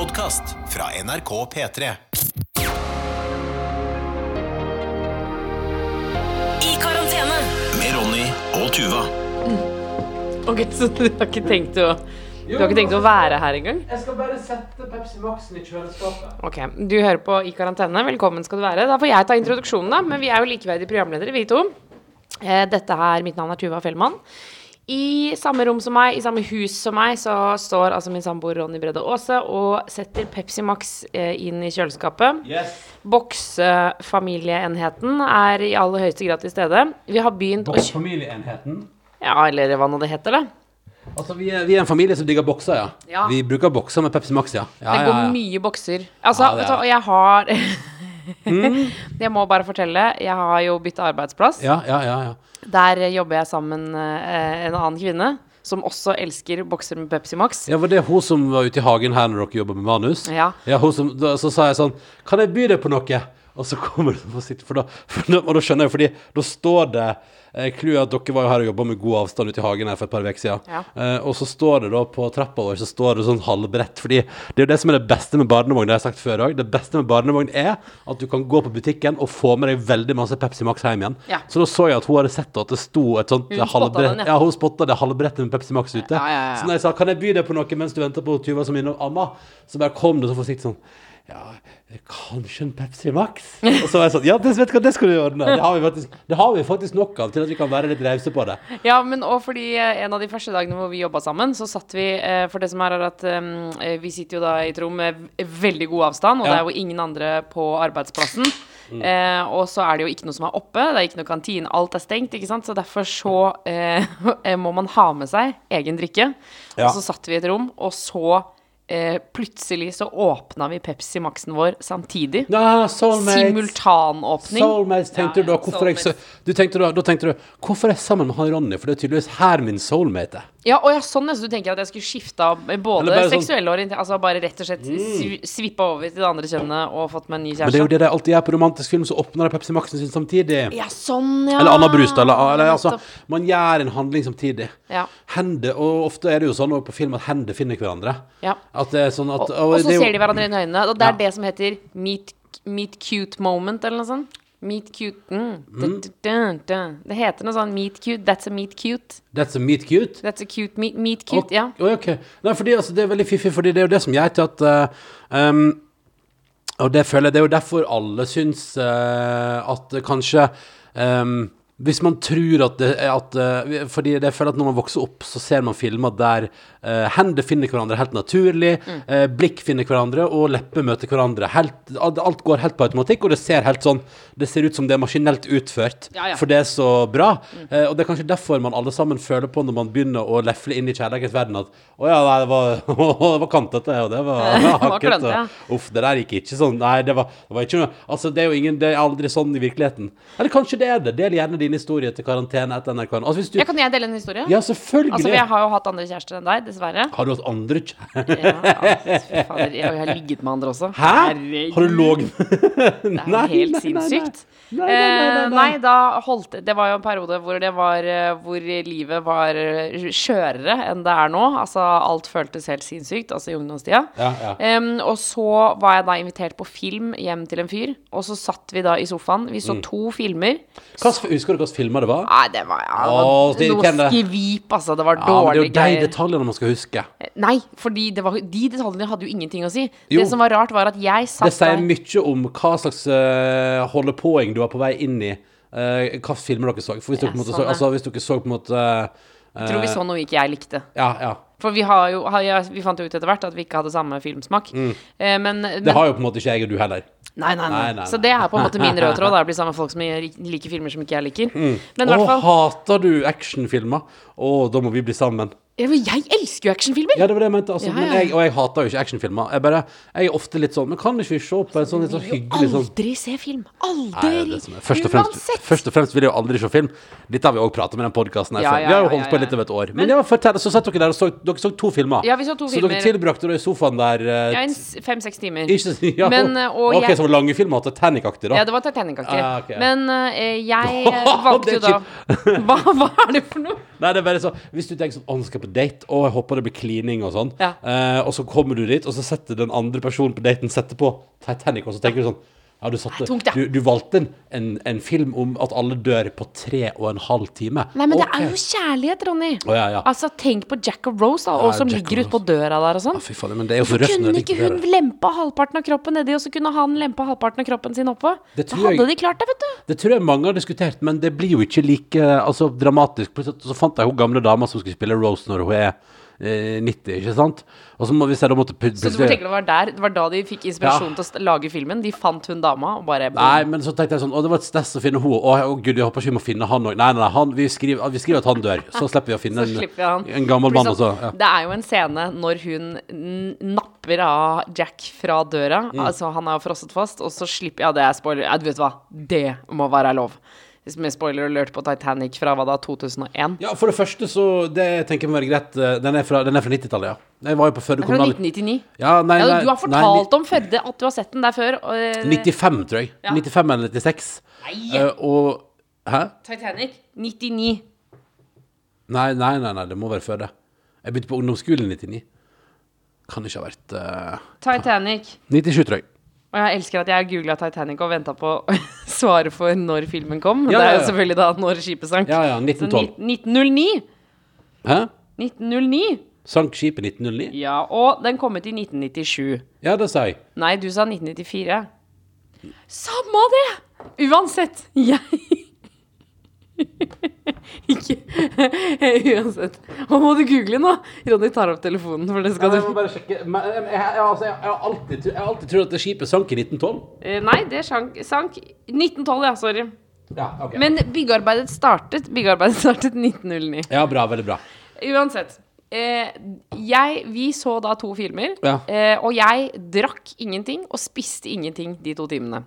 podkast fra NRK P3. I karantene. Med Ronny og Tuva. Ok, Så du har ikke tenkt å Du har ikke tenkt å være her engang? Jeg skal bare sette Pepsi Max-en i kjøleskapet. Ok, Du hører på I karantene. Velkommen skal du være. Da får jeg ta introduksjonen, da. Men vi er jo likeverdige programledere, vi to. Eh, Dette her, Mitt navn er Tuva Fellmann. I samme rom som meg, i samme hus som meg, så står altså min samboer Ronny Bredde Aase og setter Pepsi Max eh, inn i kjøleskapet. Yes. Boksefamilieenheten er i aller høyeste grad til stede. Vi har begynt å kjø- Familieenheten. Ja, eller hva nå det heter, da. Altså, vi er, vi er en familie som digger bokser, ja. Ja. Vi bruker bokser med Pepsi Max, ja. ja, Det går ja. mye bokser. Altså, vet du og jeg har Jeg må bare fortelle, jeg har jo bytta arbeidsplass. Ja, ja, ja, ja. Der jobber jeg sammen med en annen kvinne som også elsker bokser med Pepsi Max. Ja, Var det hun som var ute i hagen her når dere jobba med manus? Ja. hun som, da, så sa jeg sånn Kan jeg by deg på noe? Og så kommer du for å sitte, for da, for da, og da skjønner jeg, fordi da står det eh, Clouet eh, at dere var jo her og jobba med god avstand ute i hagen her for et par uker siden. Ja. Eh, og så står det da på trappa vår så står det sånn halvbrett. Fordi det er jo det som er det beste med barnevogn, det har jeg sagt før òg. Det beste med barnevogn er at du kan gå på butikken og få med deg veldig masse Pepsi Max hjem igjen. Ja. Så da så jeg at hun hadde sett at det sto et sånt halvbrett ja. hun spotta det halvbrettet med Pepsi Max ute. Ja. Så når jeg sa 'kan jeg by deg på noe mens du venter på Tuva som innom amma', så bare kom det så forsiktig sånn ja, kanskje en Pepsi Max? Og så var jeg sånn Ja, det, vet du hva, det skal du ordne. Det har, vi faktisk, det har vi faktisk nok av til at vi kan være litt rause på det. Ja, men òg fordi eh, en av de første dagene hvor vi jobba sammen, så satt vi eh, For det som er, er at eh, vi sitter jo da i et rom med veldig god avstand, og Ja. det er jo ingen andre på arbeidsplassen. Eh, og så er det jo ikke noe som er oppe, det er ikke noe kantine, alt er stengt, ikke sant. Så derfor så eh, må man ha med seg egen drikke. Ja. Og så satt vi i et rom, og så eh, plutselig så åpna vi Pepsi Max-en vår samtidig. Ja, soulmates. Simultanåpning. Soulmates, tenkte Ja, du da. Hvorfor Hvorfor jeg, så, du tenkte da, da tenkte du Hvorfor er jeg sammen med han Ronny? For det er tydeligvis her min soulmate er. Ja, og ja, sånn, ja, så du tenker at jeg skulle skifta både seksuell sånn- orientering Altså bare rett og slett mm. svippa over til det andre kjønnet og fått meg en ny Men det er jo det de alltid gjør på romantisk film, så åpner de Pepsi Maxen sin samtidig. Ja, sånn, ja. Eller annen brus. Eller, eller altså, man gjør en handling samtidig. Ja. Hender, og ofte er det jo sånn på film at hender finner hverandre. Ja. At det er sånn at Og, og så det er jo- ser de hverandre inn i øynene, og det er Ja. det som heter meet, meet cute moment, eller noe sånt. Meet cute mm. Det heter noe sånn meet cute. That's a meet cute. That's a meet cute. That's a cute meet, meet cute. Ok, Ja. oi, ok. Nei, fordi altså, det er veldig fiffig, fordi det er jo det som gjør til at uh, um, Og det føler jeg, det er jo derfor alle syns uh, at kanskje um, hvis man tror at det at uh, Fordi jeg føler at når man vokser opp, så ser man filmer der uh, hender finner hverandre helt naturlig, Mm. uh, blikk finner hverandre, og lepper møter hverandre. Helt, alt går helt på automatikk, og det ser helt sånn Det ser ut som det er maskinelt utført, Ja, ja. for det er så bra. Eh, og det er kanskje derfor man alle sammen føler på når man begynner å lefle inn i kjærlighetens verden, at å ja, nei, det var, det var kantete, og det var, det var hakket. og, uff, det der gikk ikke sånn. Nei, det var, det var ikke noe Altså, det er jo ingen Det er aldri sånn i virkeligheten. Eller kanskje det er det. Del gjerne din historie til karantene etter NRK. Altså, du ja, kan jeg dele en historie? Ja, selvfølgelig. Altså, jeg har jo hatt andre kjærester enn deg, dessverre. Har du hatt andre kjærester? Ja, fy fader, jeg, jeg har ligget med andre også. Hæ? Herregud. Har du ligget Det er jo helt sinnssykt. Nei, nei, nei, nei, Eh, nei. nei, da holdt det var jo en periode hvor det var eh, Hvor livet var eh, skjørere enn det er nå. Altså alt føltes helt sinnssykt, altså i ungdomstida. Ja, ja. um, og så var jeg da invitert på film hjem til en fyr, og så satt vi da i sofaen. Vi Mm. så to filmer. Hva, husker du hvilke filmer det var? Nei, det var, ja, det Åh, det noe skvip, altså. Det var Ja, men det er jo de detaljene man skal huske. Nei, fordi var, de detaljene hadde jo ingenting å si. Jo. Det som var rart, var at jeg satt Det sier mye om hva slags uh, holdepåing du var på vei inn i. Uh, hvilke filmer dere så. For hvis, dere, måte så, altså, hvis dere så på en måte uh, Jeg tror vi så noe ikke jeg likte. Ja, ja. For vi har jo har Vi fant jo ut etter hvert at vi ikke hadde samme filmsmak. Eh, men, men Mm. Det har jo på en måte ikke jeg og du heller. nei, nei, nei, Nei, nei, Så det er på en måte min røde tråd. Det blir sammen med folk som liker filmer som ikke jeg liker. Men i Å, hvert fall hater du actionfilmer? Å, da må vi bli sammen. Men Jeg elsker jo actionfilmer! Ja, det var det jeg mente. Altså, Ja, Men ja. jeg, og jeg hater jo ikke actionfilmer. Jeg, bare, jeg er ofte litt sånn Men kan ikke vi se på en sånn litt sånn hyggelig sånn aldri se film. Nei, Aldri! det er det er. Først, og fremst, Uansett. først og fremst vil jeg jo aldri se film. Dette har vi òg pratet med den podkasten her Ja, før. Vi har jo holdt på litt over et år. Men, ja, fortell, så satt dere der og så Dere så to filmer. Ja, vi så to så filmer. dere tilbrakte da i sofaen der uh, Ja, fem-seks timer. Ikke ja, Men, eh, og Ok, jeg- så var det lange filmer. Titanic-aktig, da. Ja, det var Titanic-aktig. Ah, okay, Men uh, jeg valgte jo da hva, hva er det for noe? Nei, det er bare så Hvis du tenker sånn Å, skal på på date, og jeg håper det blir klining og sånn. Ja. Eh, og så kommer du dit, og så setter den andre personen på daten setter på Titanic, og så tenker du sånn ja, du, satte, tungt, ja. du, du valgte en, en, en film om at alle dør på tre og en halv time. Nei, men det er jo kjærlighet, Ronny. Oh, ja, ja. Altså, tenk på Jack og Rose, da, og som Jack ligger ute på døra der og sånn. Ja, faen, men det er jo røft kunne ikke hun lempa halvparten av kroppen nedi, og så kunne han lempa halvparten av kroppen sin oppå? Det Da hadde jeg- de klart det, vet du. Det tror jeg mange har diskutert, men det blir jo ikke like altså, dramatisk. Så fant jeg hun gamle dama som skulle spille Rose når hun er eh, 90, ikke sant? Og så må vi se da måtte put- Så du må tenke det var der, det var da de fikk inspirasjon Ja. til å lage filmen. De fant hun dama og bare Nei, men så tenkte jeg sånn Å, det var et stress å finne henne. Å, å gud, jeg håper ikke vi må finne han òg. Nei, nei, nei han, vi, skriver, vi skriver at han dør. Så slipper vi å finne vi en, en gammel mann. Også, ja. Det er jo en scene når hun napper av Jack fra døra. Mm. Altså, han er jo frosset fast, og så slipper Ja, det er spoiler. Ja, du vet hva, det må være lov. Med spoiler alert på Titanic fra hva da, 2001? ja, for det første så Det tenker jeg må være greit. eh, Den er fra, den er fra 90-tallet, ja. Jeg var jo på Førde kommunal... fra 1999. Ja, nei, Ja, nei, du har nei, fortalt om Førde, at du har sett den der før. Og, eh, 95, tror jeg. Ja. 95 eller 96. Nei! Uh, og Hæ? Titanic 99. Nei, nei, nei, nei, det må være før det. Jeg begynte på ungdomsskolen i 99. Kan ikke ha vært uh, Titanic. 97, tror jeg. Og jeg elsker at jeg googla Titanic og venta på svaret for når filmen kom. Ja, det er jo selvfølgelig da når skipet sank. Ja, ja, 1912. Så 1909. Hæ? 1909. Sank skipet 1909? Ja, og den kom ut i 1997. Ja, det sa jeg. Nei, du sa 1994. Samme det! Uansett. Jeg Ikke Uansett. Hva må du google nå? Ronny tar opp telefonen, for det skal jeg må bare sjekke Men, jeg, jeg, jeg, altså, jeg, jeg, har alltid, jeg har alltid trodd at det skipet sank i 1912. Eh, Nei, det sank, sank 1912, ja. Sorry. Ja, ok. Men byggearbeidet startet Byggearbeidet startet 1909. ja, bra. Veldig bra. Uansett. Eh, jeg, vi så da to filmer, Ja. eh, og jeg drakk ingenting og spiste ingenting de to timene.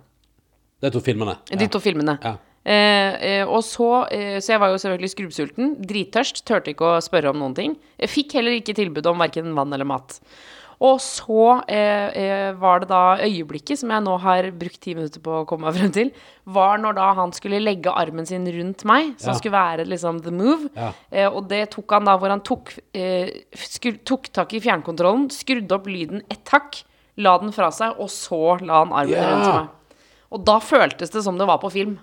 De to filmene. De to filmene. Ja. Eh, eh, og så, eh, så jeg var jo selvfølgelig skrubbsulten, drittørst, turte ikke å spørre om noen ting. Jeg fikk heller ikke tilbud om verken vann eller mat. Og så eh, eh, var det da øyeblikket, som jeg nå har brukt ti minutter på å komme meg frem til, var når da han skulle legge armen sin rundt meg, som Ja. skulle være liksom the move. Ja. Eh, og det tok han da hvor han tok, eh, skru, tok tak i fjernkontrollen, skrudde opp lyden ett hakk, la den fra seg, og så la han armen Ja. rundt meg. Og da føltes det som det var på film.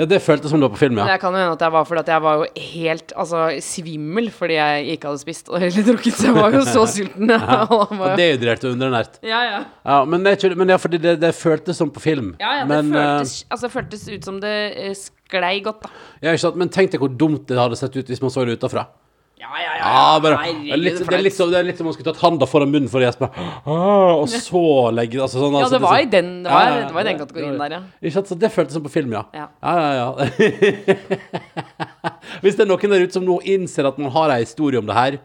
Ja, det føltes som det var på film, Men ja. jeg kan jo hende at jeg var fordi at jeg var jo helt altså, svimmel fordi jeg ikke hadde spist og heller drukket. Så jeg var jo så sulten. Han Og var jo- dehydrert og underernært. ja, ja. Ja, men, det, men ja, fordi det, det føltes som på film. ja, ja det men, eh, føltes, altså, det føltes ut som det eh, sklei godt, da. ja, ikke sant? men tenk deg hvor dumt det hadde sett ut hvis man så det utafra. Ja, ja, Ja, bare, det, er litt, det, er litt som, det er litt som om man skulle tatt handa foran munnen for å gjespe, «Åh», og så legge altså, sånn, Ja, altså, det var i sånn- den, det var, Ja, ja, ja, det var i den det- kategorien der, ja. Ikke sant? Så det føltes som på film, ja. Ja. ja, ja, ja. Hvis det er noen der ute som nå innser at man har en historie om det her,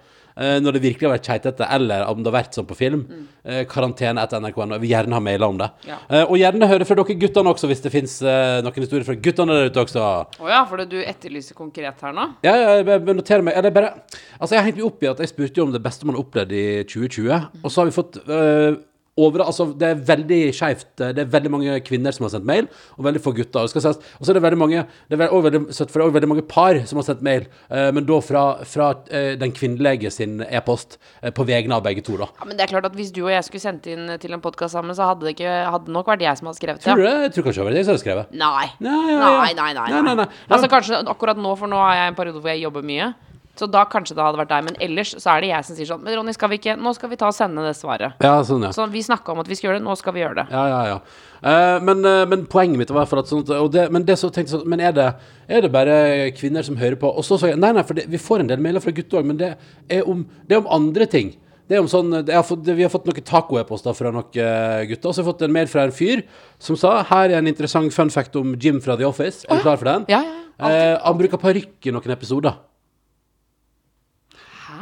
når det virkelig har vært keitete, eller om det har vært sånn på film, eh, karantene etter NRK.no. Jeg vil gjerne ha mailer om det. Mm. Ja. Eh, og gjerne høre fra dere guttene også, hvis det fins noen historier fra guttene der ute også. Å ja, for du etterlyser konkret her nå? Ja, jeg noterer meg. Eller bare Altså, jeg har hengt meg opp i at jeg spurte jo om det beste man har opplevd i 2020, og så har vi fått øh, over, altså, det er veldig skjevt. Det er veldig mange kvinner som har sendt mail, og veldig få gutter. Og, så er det veldig mange Det er også veldig, det er også veldig mange par som har sendt mail, øh, men da fra, fra øh, den kvinnelige sin e-post øh, på vegne av begge to, da. Ja, men det er klart at hvis du og jeg skulle sendt inn til en podkast sammen, så hadde det ikke, hadde nok vært jeg som hadde skrevet Tror du det? Jeg tror kanskje det var det jeg som hadde skrevet. Nei. Ja, ja, ja. Nei, nei, nei, Nei, nei, nei. Altså kanskje akkurat nå, for nå har jeg en periode hvor jeg jobber mye. Så da kanskje det hadde vært deg. Men ellers så er det jeg som sier sånn Men Ronny, skal vi ikke Nå skal vi ta og sende det svaret. Ja, sånn, ja. Så vi snakka om at vi skal gjøre det. Nå skal vi gjøre det. Ja, ja, ja. Eh, men, eh, men poenget mitt var i at sånt og det, Men det så tenkte jeg sånn Men er det, er det bare kvinner som hører på? Og så sa jeg nei, nei, for det, vi får en del mailer fra gutter òg, men det er, om, det er om andre ting. Det er om sånn, har fått, vi har fått noen taco-e-poster fra noen eh, gutter. Og så har jeg fått en mail fra en fyr som sa her er en interessant fun fact om Jim fra The Office. Er du klar for den? Ja, ja, ja. Eh, han bruker parykk i noen episoder.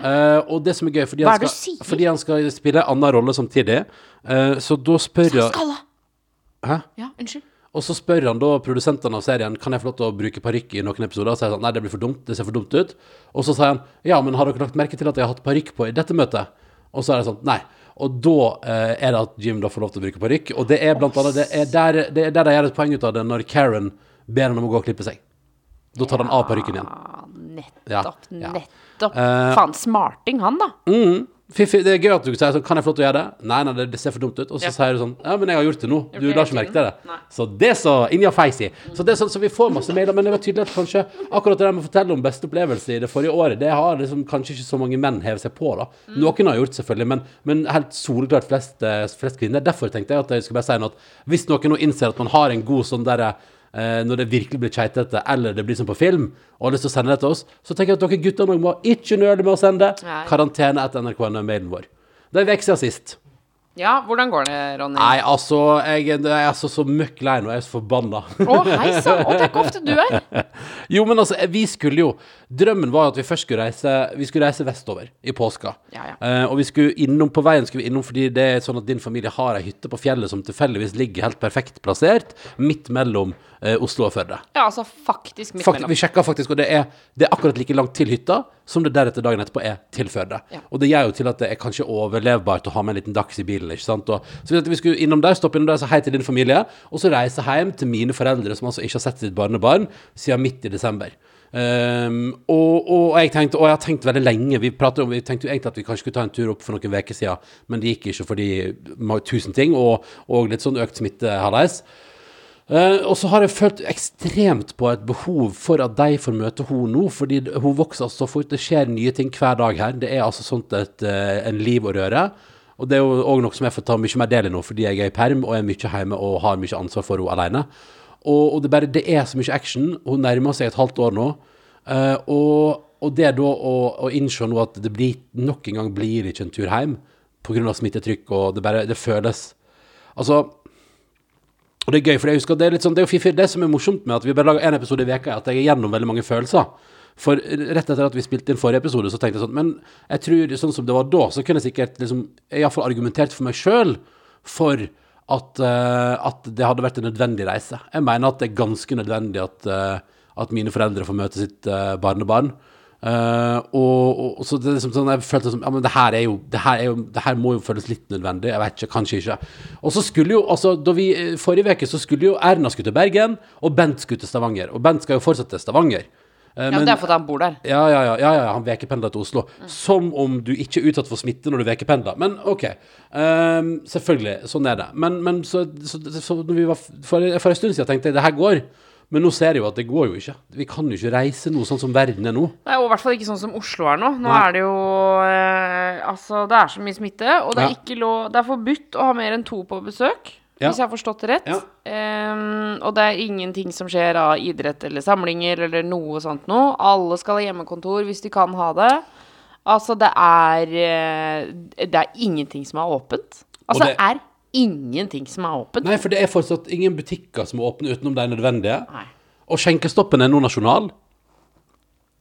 Eh, og det som er gøy, fordi Hva han, er det du skal, sier? fordi han skal spille en annen rolle samtidig, eh, så da spør jeg Skalla! Hæ? Ja, unnskyld. Og så spør han da produsentene av serien Kan jeg få lov til å bruke parykk i noen episoder. Og så sier han sånn, nei, det blir for dumt, det ser for dumt ut. Og så sier han ja, men har dere lagt merke til at jeg har hatt parykk på i dette møtet? Og så er det sånn, nei. Og da eh, er det at Jim da får lov til å bruke parykk. Og det er blant annet det er der, det er der de gjør et poeng ut av det når Karen ber han om å gå og klippe seg. Da tar han av parykken igjen. Ah, Nettopp. Ja, ja. Nettopp. Eh, Faen, smarting han, da. Mm. Fiffi, det er gøy at du sier sånn Kan jeg få lov til å gjøre det? Nei, nei, det, det ser for dumt ut. Og så Ja. sier du sånn Ja, men jeg har gjort det nå. Du la ikke merke til det. Nei. Så det er inni in feis i. Så det er sånn så vi får masse mailer, men det var tydelig at kanskje akkurat det der med å fortelle om beste opplevelse i det forrige året, det har liksom kanskje ikke så mange menn hevet seg på, da. Mm. Noen har gjort, selvfølgelig, men, men helt soleklart flest, eh, flest kvinner. Derfor tenkte jeg at jeg skulle bare si noe at hvis noen nå innser at man har en god sånn derre når det virkelig blir keitete, eller det blir som på film, og har lyst til å sende det til oss, så tenker jeg at dere gutter må ikke nøle med å sende det. Karantene etter NRK er mailen vår. Det er en siden sist. Ja, hvordan går det, Ronny? Nei, altså, jeg, jeg er altså så møkk lei nå. Jeg er så forbanna. Å, hei sann! Er ikke ofte du er. jo, men altså, vi skulle jo Drømmen var at vi først skulle reise Vi skulle reise vestover i påska. Ja, ja. Eh, og vi skulle innom på veien skulle vi innom fordi det er sånn at din familie har ei hytte på fjellet som tilfeldigvis ligger helt perfekt plassert midt mellom eh, Oslo og Førde. Ja, altså faktisk midt Fakt, mellom. vi sjekka faktisk, og det er, det er akkurat like langt til hytta som det deretter dagen etterpå er til Førde. Ja. Og det gjør jo til at det er kanskje overlevbart å ha med en liten dags i bilen. ikke sant? Og, så vi, vi skulle innom der, stoppe innom der, si hei til din familie, og så reise hjem til mine foreldre, som altså ikke har sett sitt barnebarn siden midt i desember. Um, og, og jeg tenkte, og jeg har tenkt veldig lenge Vi om, vi tenkte jo egentlig at vi kanskje skulle ta en tur opp for noen uker siden, men det gikk ikke fordi tusen ting, og, og litt sånn økt smitte, hallais. Eh, og så har jeg følt ekstremt på et behov for at de får møte henne nå, fordi hun vokser så fort. Det skjer nye ting hver dag her. Det er altså sånt et, uh, en liv å røre. Og det er jo òg noe som jeg får ta mye mer del i nå, fordi jeg er i perm og er mye hjemme og har mye ansvar for henne alene. Og, og det, bare, det er så mye action. Hun nærmer seg et halvt år nå. Uh, og, og det da å, å innse nå at det blir, nok en gang blir ikke en tur hjem pga. smittetrykk, og det bare Det føles Altså og det er gøy, for jeg husker at det er litt sånn, det er jo fiffig. Det som er morsomt med at vi bare lager en episode i veka, er at jeg er gjennom veldig mange følelser. For rett etter at vi spilte inn forrige episode, så tenkte jeg sånn Men jeg tror sånn som det var da, så kunne jeg sikkert liksom Iallfall argumentert for meg sjøl for at, uh, at det hadde vært en nødvendig reise. Jeg mener at det er ganske nødvendig at, uh, at mine foreldre får møte sitt uh, barnebarn. Eh, og, og, og så det liksom sånn, jeg følte som Ja, men det her er jo Det her, er jo, det her må jo føles litt nødvendig. Jeg vet ikke, kanskje ikke. Og så skulle jo altså da vi, eh, Forrige uke så skulle jo Erna skulle til Bergen, og Bent skulle til Stavanger. Og Bent skal jo fortsatt til Stavanger. Eh, Ja, men det er fordi han bor der. ja, ja, ja, ja, ja han vekependler til Oslo. Som om du ikke er utsatt for smitte når du vekependler. Men OK. Ehm, selvfølgelig, sånn er det. Men, men så, så, så når vi var for, for en stund siden tenkte jeg det her går. Men nå ser jeg jo at det går jo ikke. Vi kan jo ikke reise noe sånn som verden er nå. Nei, og i hvert fall ikke sånn som Oslo er nå. Nå Nei. er det jo eh, Altså, det er så mye smitte, og det er ikke lov Det er forbudt å ha mer enn to på besøk. Ja. Hvis jeg har forstått det rett. Ja. Um, og det er ingenting som skjer av idrett eller samlinger eller noe sånt noe. Alle skal ha hjemmekontor hvis de kan ha det. Altså, det er eh, Det er ingenting som er åpent. Altså, det- det er ingenting som er åpent. Nei, for det er fortsatt ingen butikker som er åpne utenom de nødvendige. Nei. Og skjenkestoppen er nå nasjonal.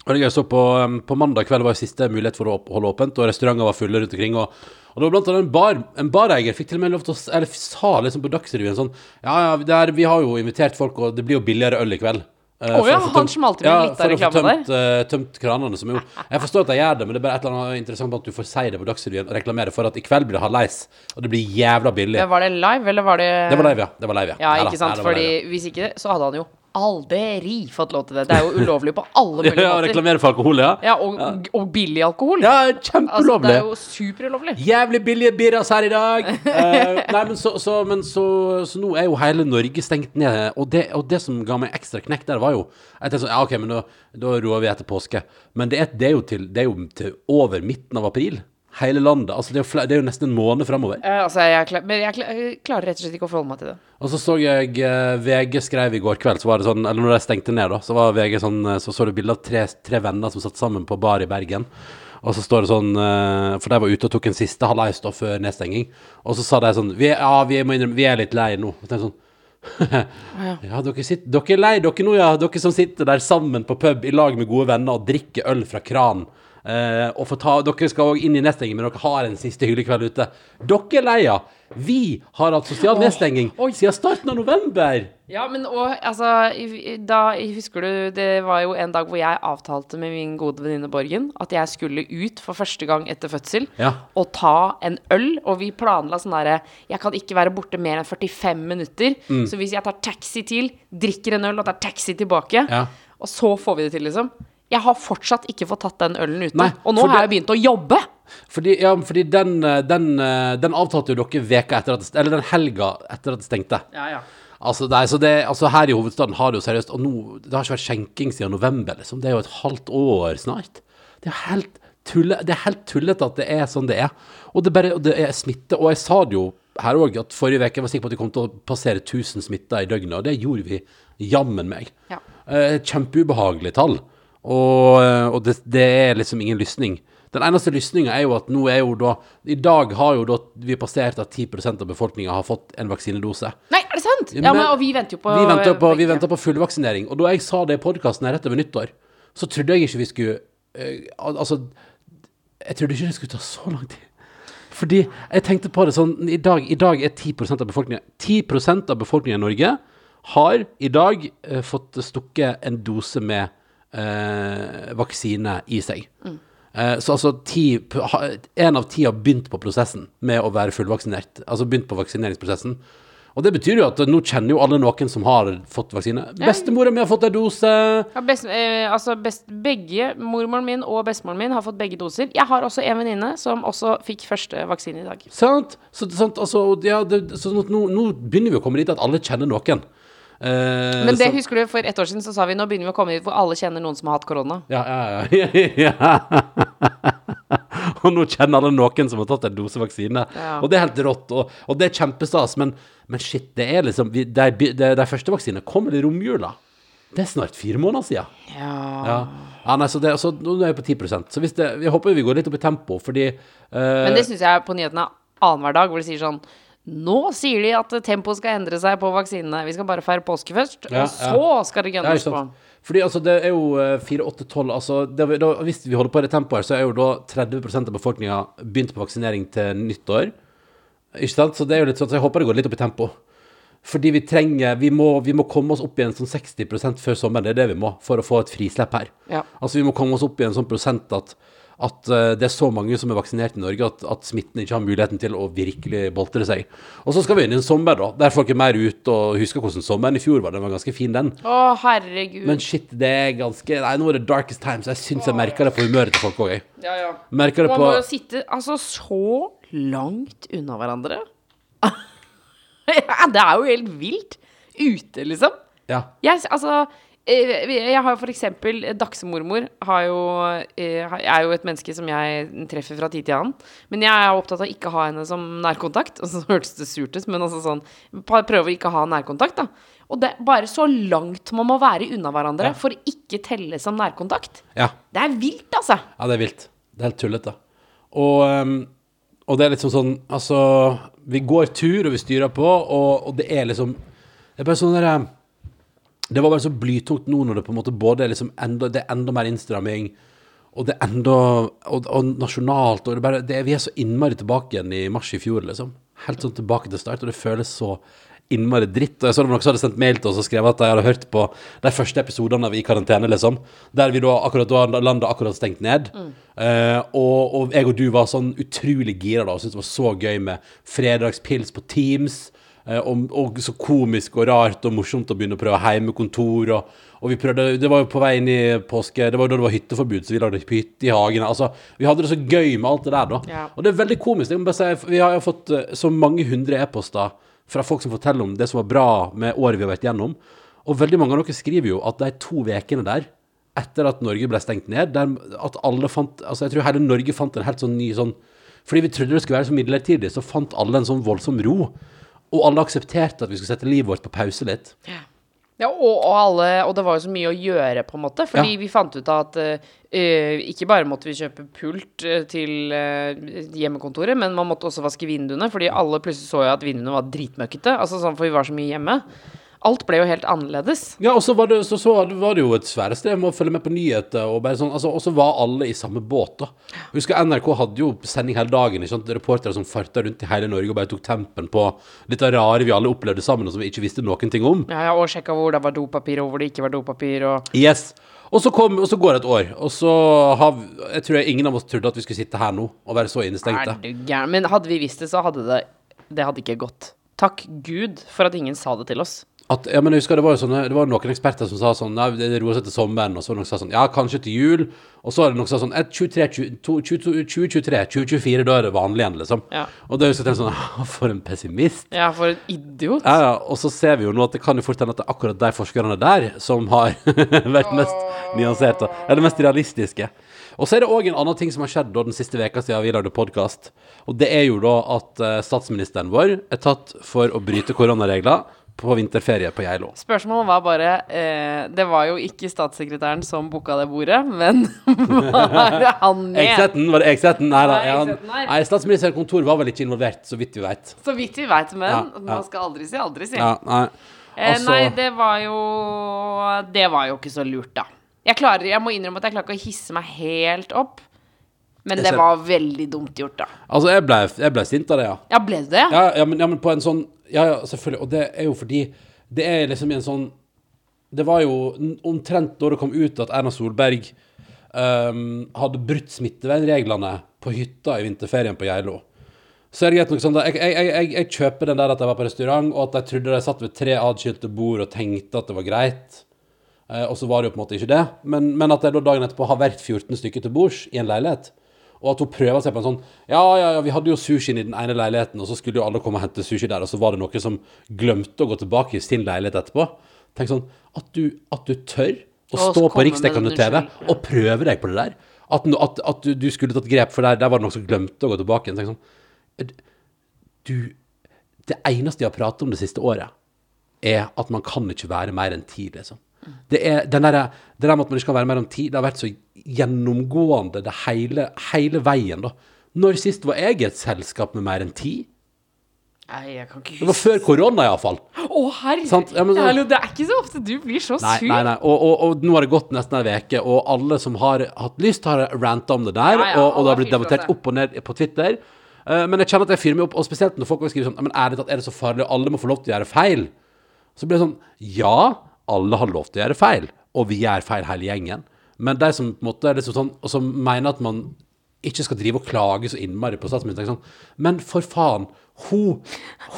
Og det gøy, så på, um, på mandag kveld var jo siste mulighet for å holde åpent, og restauranter var fulle rundt omkring. Og, og det var blant annet en, bar, en bareier fikk til og med lov til å Eller sa liksom på Dagsrevyen sånn Ja, ja, det er, vi har jo invitert folk, og det blir jo billigere øl i kveld. Eh, Å for ja, han tømt- smalt inn ja, litt av for å få reklame tømt, tømt kranene, som jo Jeg forstår at de gjør det, men det er bare et eller annet interessant at du får si det på Dagsrevyen og reklamere for at i kveld blir det halvveis, og det blir jævla billig. Men Var det live, eller var det Det var live, ja. Det var live, ja. Ja, ikke sant? Fordi hvis ikke, så hadde han jo aldri fått lov til det. Det er jo ulovlig på alle mulige Ja, måter. reklamere for alkohol, ja. Ja, og, og billig alkohol. Ja, altså, det er jo superulovlig. Jævlig billige birras her i dag. uh, nei, men, så, så, men så, så nå er jo hele Norge stengt ned. Og det, og det som ga meg ekstra knekk der, var jo Jeg tenkte sånn, ja, OK, men da, da roer vi etter påske. Men det er, det er, jo, til, det er jo til over midten av april. Hele landet. Altså, det er jo, det er jo nesten en måned framover. Uh, altså, jeg, klar, men jeg, klar, jeg klarer rett og slett ikke å forholde meg til det. Og så så jeg uh, VG skrev i går kveld, så var det sånn Eller når de stengte ned, da, så var VG sånn eh, Så så du bilde av tre, tre venner som satt sammen på bar i Bergen. Og så står det sånn eh, For de var ute og tok en siste halvveis da før nedstenging. Og så sa de sånn vi Ja, vi må innrømme, vi er litt lei nå. Og sånn ja, dere, sitter, dere er lei dere nå, ja. Dere som sitter der sammen på pub i lag med gode venner og drikker øl fra kran. Eh, og ta, dere skal òg inn i nedstenging, men dere har en siste hyggelig kveld ute. Dere er leia. Vi har hatt sosial nedstenging oh, siden starten av november. Ja, men og altså Da Husker du Det var jo en dag hvor jeg avtalte med min gode venninne Borgen at jeg skulle ut for første gang etter fødsel Ja. og ta en øl. Og vi planla sånn derre Jeg kan ikke være borte mer enn 45 minutter. Mm. Så hvis jeg tar taxi til, drikker en øl og tar taxi tilbake, Ja. og så får vi det til, liksom. Jeg har fortsatt ikke fått tatt den ølen ute. Nei, og nå fordi, har jeg begynt å jobbe. Fordi, ja, fordi den, eh, den, eh, den avtalte jo dere veka etter at det, Eller den helga etter at det stengte. Ja, ja. Altså, er, så det, altså Her i hovedstaden har det jo seriøst Og nå, det har ikke vært skjenking siden november, liksom. Det er jo et halvt år snart. Det er helt tulle, det er helt tullete at det er sånn det er. Og det, bare, og det er smitte. Og jeg sa det jo her òg, at forrige uke jeg var sikker på at vi kom til å passere 1000 smitta i døgnet, og det gjorde vi jammen meg. Ja. Eh, kjempeubehagelig tall. Og, eh, og det, det er liksom ingen lysning. Den eneste lysninga er jo at nå er jo da I dag har jo da vi passert at 10% av befolkninga har fått en vaksinedose. Nei, er det sant? Ja, Ja, men, og vi venter jo på Vi venter på, vi venter på fullvaksinering. Og da jeg sa det i podkasten rett over nyttår, så trodde jeg ikke vi skulle uh, Altså, jeg trodde ikke det skulle ta så lang tid. Fordi jeg tenkte på det sånn I dag, i dag er 10% av befolkningen 10% av befolkningen i Norge har i dag uh, fått stukket en dose med eh, vaksine i seg. Eh, så altså ti, en av ti har begynt på prosessen med å være fullvaksinert. Altså begynt på vaksineringsprosessen. Og det betyr jo at nå kjenner jo alle noen som har fått vaksine. Bestemora mi har fått en dose. Ja, best, eh, altså best, begge, mormoren min og bestemoren min har fått begge doser. Jeg har også en venninne som også fikk første vaksine i dag. Sant? Så, sant? Altså, ja, det, så nå, nå begynner vi å komme dit at alle kjenner noen. Eh, Men det så- husker du, for ett år siden så sa vi nå begynner vi å komme dit hvor alle kjenner noen som har hatt korona. Ja, ja, ja. ja. og nå kjenner alle noen som har tatt en dose vaksine. Ja. Og det er helt rått, og, og det er kjempestas. Men, men shit, det er liksom vi- De, de, de første vaksinene kommer i romjula. Det er snart fire måneder siden. Ja. Ja. ja nei, så det, så nå er jeg på 10% Så hvis det, jeg håper vi går litt opp i tempo, fordi uh, Men det syns jeg på nyhetene annenhver dag, hvor de sier sånn Nå sier de at tempoet skal endre seg på vaksinene. Vi skal bare feire påske først, Ja, og så skal det Ja, gønnes på. Fordi altså, det er jo eh, 4, 8, 12 altså, det, da, Hvis vi holder på i det tempoet så er jo da 30% av befolkninga begynt på vaksinering til nyttår. Ikke sant? Så det er jo litt sånn, så jeg håper det går litt opp i tempo. Fordi vi trenger Vi må, vi må komme oss opp i en sånn 60% før sommeren. Det er det vi må for å få et frislepp her. Ja. Altså Vi må komme oss opp i en sånn prosent at, at eh, det er så mange som er vaksinert i Norge at, at smitten ikke har muligheten til å virkelig boltre seg. Og så skal vi inn i en sommer, da, der folk er mer ute og husker hvordan sommeren i fjor var. Den var ganske fin, den. Å, herregud. Men shit, det er ganske Nei, nå er det darkest times. Jeg syns jeg merker det på humøret til folk òg, jeg. ja, ja. Merker det Man på må jo sitte altså så langt unna hverandre. ja, det er jo helt vilt. Ute, liksom. Ja. Jeg, altså jeg har for eksempel Dagsemormor har jo, eh, er jo et menneske som jeg treffer fra tid til annen. Men jeg er opptatt av ikke å ha henne som nærkontakt. Og så hørtes det surt ut, men altså sånn Prøve å ikke ha nærkontakt, da. Og det er bare så langt man må være unna hverandre Ja. for ikke telle som nærkontakt. ja. Det er vilt, altså. Ja, det er vilt. Det er helt tullete. Og, um, og det er liksom sånn Altså, vi går tur, og vi styrer på, og, og det er liksom Det er bare sånn derre Det var bare så blytungt nå når det på en måte både er liksom enda, det er enda mer innstramming, og det er enda Og, og nasjonalt, og det bare det, Vi er så innmari tilbake igjen i mars i fjor, liksom. Helt sånn tilbake til start, og det føles så innmari dritt. Og jeg så det var noen som hadde sendt mail til oss og skrevet at de hadde hørt på de første episodene av I karantene, liksom. Der vi da akkurat da landet akkurat stengt ned. Eh, og, og jeg og du var sånn utrolig gira da, og syntes det var så gøy med fredagspils på Teams. Eh, og, og så komisk og rart og morsomt å begynne å prøve heimekontor. Og, og vi prøvde, det var jo på vei inn i påske, det var jo da det var hytteforbud, så vi lagde hytte i hagen. Altså, vi hadde det så gøy med alt det der, da. Ja. Og det er veldig komisk. Jeg må bare si, vi har jo fått eh, så mange hundre e-poster fra folk som forteller om det som var bra med året vi har vært gjennom. Og veldig mange av dere skriver jo at de to ukene der, etter at Norge ble stengt ned, at alle fant Altså, jeg tror hele Norge fant en helt sånn ny sånn Fordi vi trodde det skulle være så midlertidig, så fant alle en sånn voldsom ro. Og alle aksepterte at vi skulle sette livet vårt på pause litt. Ja, og, og, alle, og det var jo så mye å gjøre, på en måte. Fordi Ja. vi fant ut at uh, ikke bare måtte vi kjøpe pult eh, til uh, hjemmekontoret, men man måtte også vaske vinduene. Fordi alle plutselig så jo at vinduene var dritmøkkete. Altså sånn, For vi var så mye hjemme. Alt ble jo helt annerledes. Ja, og så var det, så, så var det jo et svære sted med å følge med på nyheter, og sånn, altså, så var alle i samme båt, da. Husker NRK hadde jo sending hele dagen, ikke sant, reportere som farta rundt i hele Norge og bare tok tempen på litt av rare vi alle opplevde sammen, og som vi ikke visste noen ting om. Ja, ja, Og sjekka hvor det var dopapir, og hvor det ikke var dopapir. Og Yes. Og så, kom, og så går det et år, og så har Jeg tror jeg ingen av oss trodde at vi skulle sitte her nå og være så innestengte. er du gæren? Men hadde vi visst det, så hadde det Det hadde ikke gått. Takk Gud for at ingen sa det til oss. At, ja, men jeg husker det var sånne, det var noen eksperter som sa sånn Nei, det roer seg til sommeren, og så var det noen som sa sånn Ja, kanskje til jul. Og så er det noen som sa sånn eh, 23, 22, 22, 2023, 2024, da er det vanlig igjen, liksom. Ja. Og da husker jeg sånn For en pessimist. Ja, for en idiot. Ja, ja, og så ser vi jo nå at det kan jo fort hende at det er akkurat de forskerne der som har vært mest nyanserte. Eller mest realistiske. Og så er det òg en annen ting som har skjedd da den siste veka siden vi lagde podkast. Og det er jo da at eh, statsministeren vår er tatt for å bryte koronaregler på vinterferie på Geilo. Spørsmålet var bare eh, Det var jo ikke statssekretæren som booka det bordet, men var han med? Eksetten? var det Eksetten? Nei, da, Nei, er statsministerens kontor var vel ikke involvert, så vidt vi vet. Så vidt vi veit, men Ja, ja. man skal aldri si aldri, si. Ja, nei. Eh, Altså- nei, det var jo Det var jo ikke så lurt, da. Jeg klarer, jeg må innrømme at jeg klarer ikke å hisse meg helt opp. Men det var veldig dumt gjort, da. Altså, jeg ble, jeg ble sint av det, ja. Ja, ble det det? Ja, ja, men, ja, men på en sånn Ja, ja, selvfølgelig. Og det er jo fordi Det er liksom en sånn Det var jo omtrent da det kom ut at Erna Solberg um, hadde brutt smittevernreglene på hytta i vinterferien på Geilo. Så er det greit nok sånn jeg, jeg, jeg, jeg kjøper den der at jeg var på restaurant, og at jeg trodde de satt ved tre adskilte bord og tenkte at det var greit. Uh, og så var det jo på en måte ikke det. Men, men at jeg da dagen etterpå har vært 14 stykker til bords i en leilighet. Og at hun prøver seg på en sånn Ja, ja, ja, vi hadde jo sushien i den ene leiligheten, og så skulle jo alle komme og hente sushi der, og så var det noen som glemte å gå tilbake i sin leilighet etterpå. Tenk sånn At du, at du tør å stå på riksdekkende TV og prøve deg på det der. At, at, at du, du skulle tatt grep, for der, der var det noen som glemte å gå tilbake igjen. Tenk sånn Du Det eneste jeg har pratet om det siste året, er at man kan ikke være mer enn ti, liksom. Det, er, den der, det der med at man ikke kan være mellom ti, det har vært så gjennomgående det hele, hele veien, da. Når sist var jeg i et selskap med mer enn ti? Nei, jeg kan ikke huske Det var før korona, iallfall. Å, herregud! Sant? Ja, men så- Hallo, det er ikke så ofte du blir så Nei, sur. nei, nei. Og, og, og nå har det gått nesten ei uke, og alle som har hatt lyst, har ranta om det der. Ja, ja, og, og det har blitt debattert opp og ned på Twitter. Uh, men jeg kjenner at jeg fyrer meg opp, og spesielt når folk skriver sånn Men ærlig talt, er det så farlig? Alle må få lov til å gjøre feil. Så blir det sånn Ja, alle har lov til å gjøre feil, og vi gjør feil hele gjengen. Men de som på måte er liksom sånn, som mener at man ikke skal drive og klage så innmari på statsministeren. Sånn. Men for faen, hun,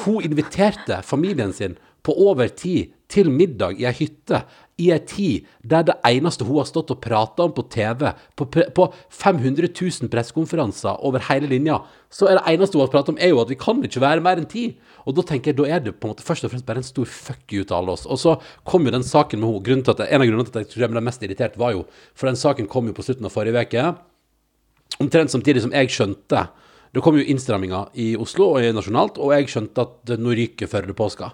hun inviterte familien sin på over tid til middag i ei hytte i ei tid der det eneste hun har stått og prata om på TV, på, på 500 000 pressekonferanser over hele linja, så er det eneste hun har pratet om, er jo at vi kan ikke være mer enn ti. Og da tenker jeg, da er det på en måte først og fremst bare en stor fuck you til alle oss. Og så kom jo den saken med henne. En av grunnene til at jeg tror jeg ble mest irritert, var jo For den saken kom jo på slutten av forrige uke omtrent samtidig som jeg skjønte Det kom jo innstramminger i Oslo og nasjonalt, og jeg skjønte at nå ryker Førde-påska.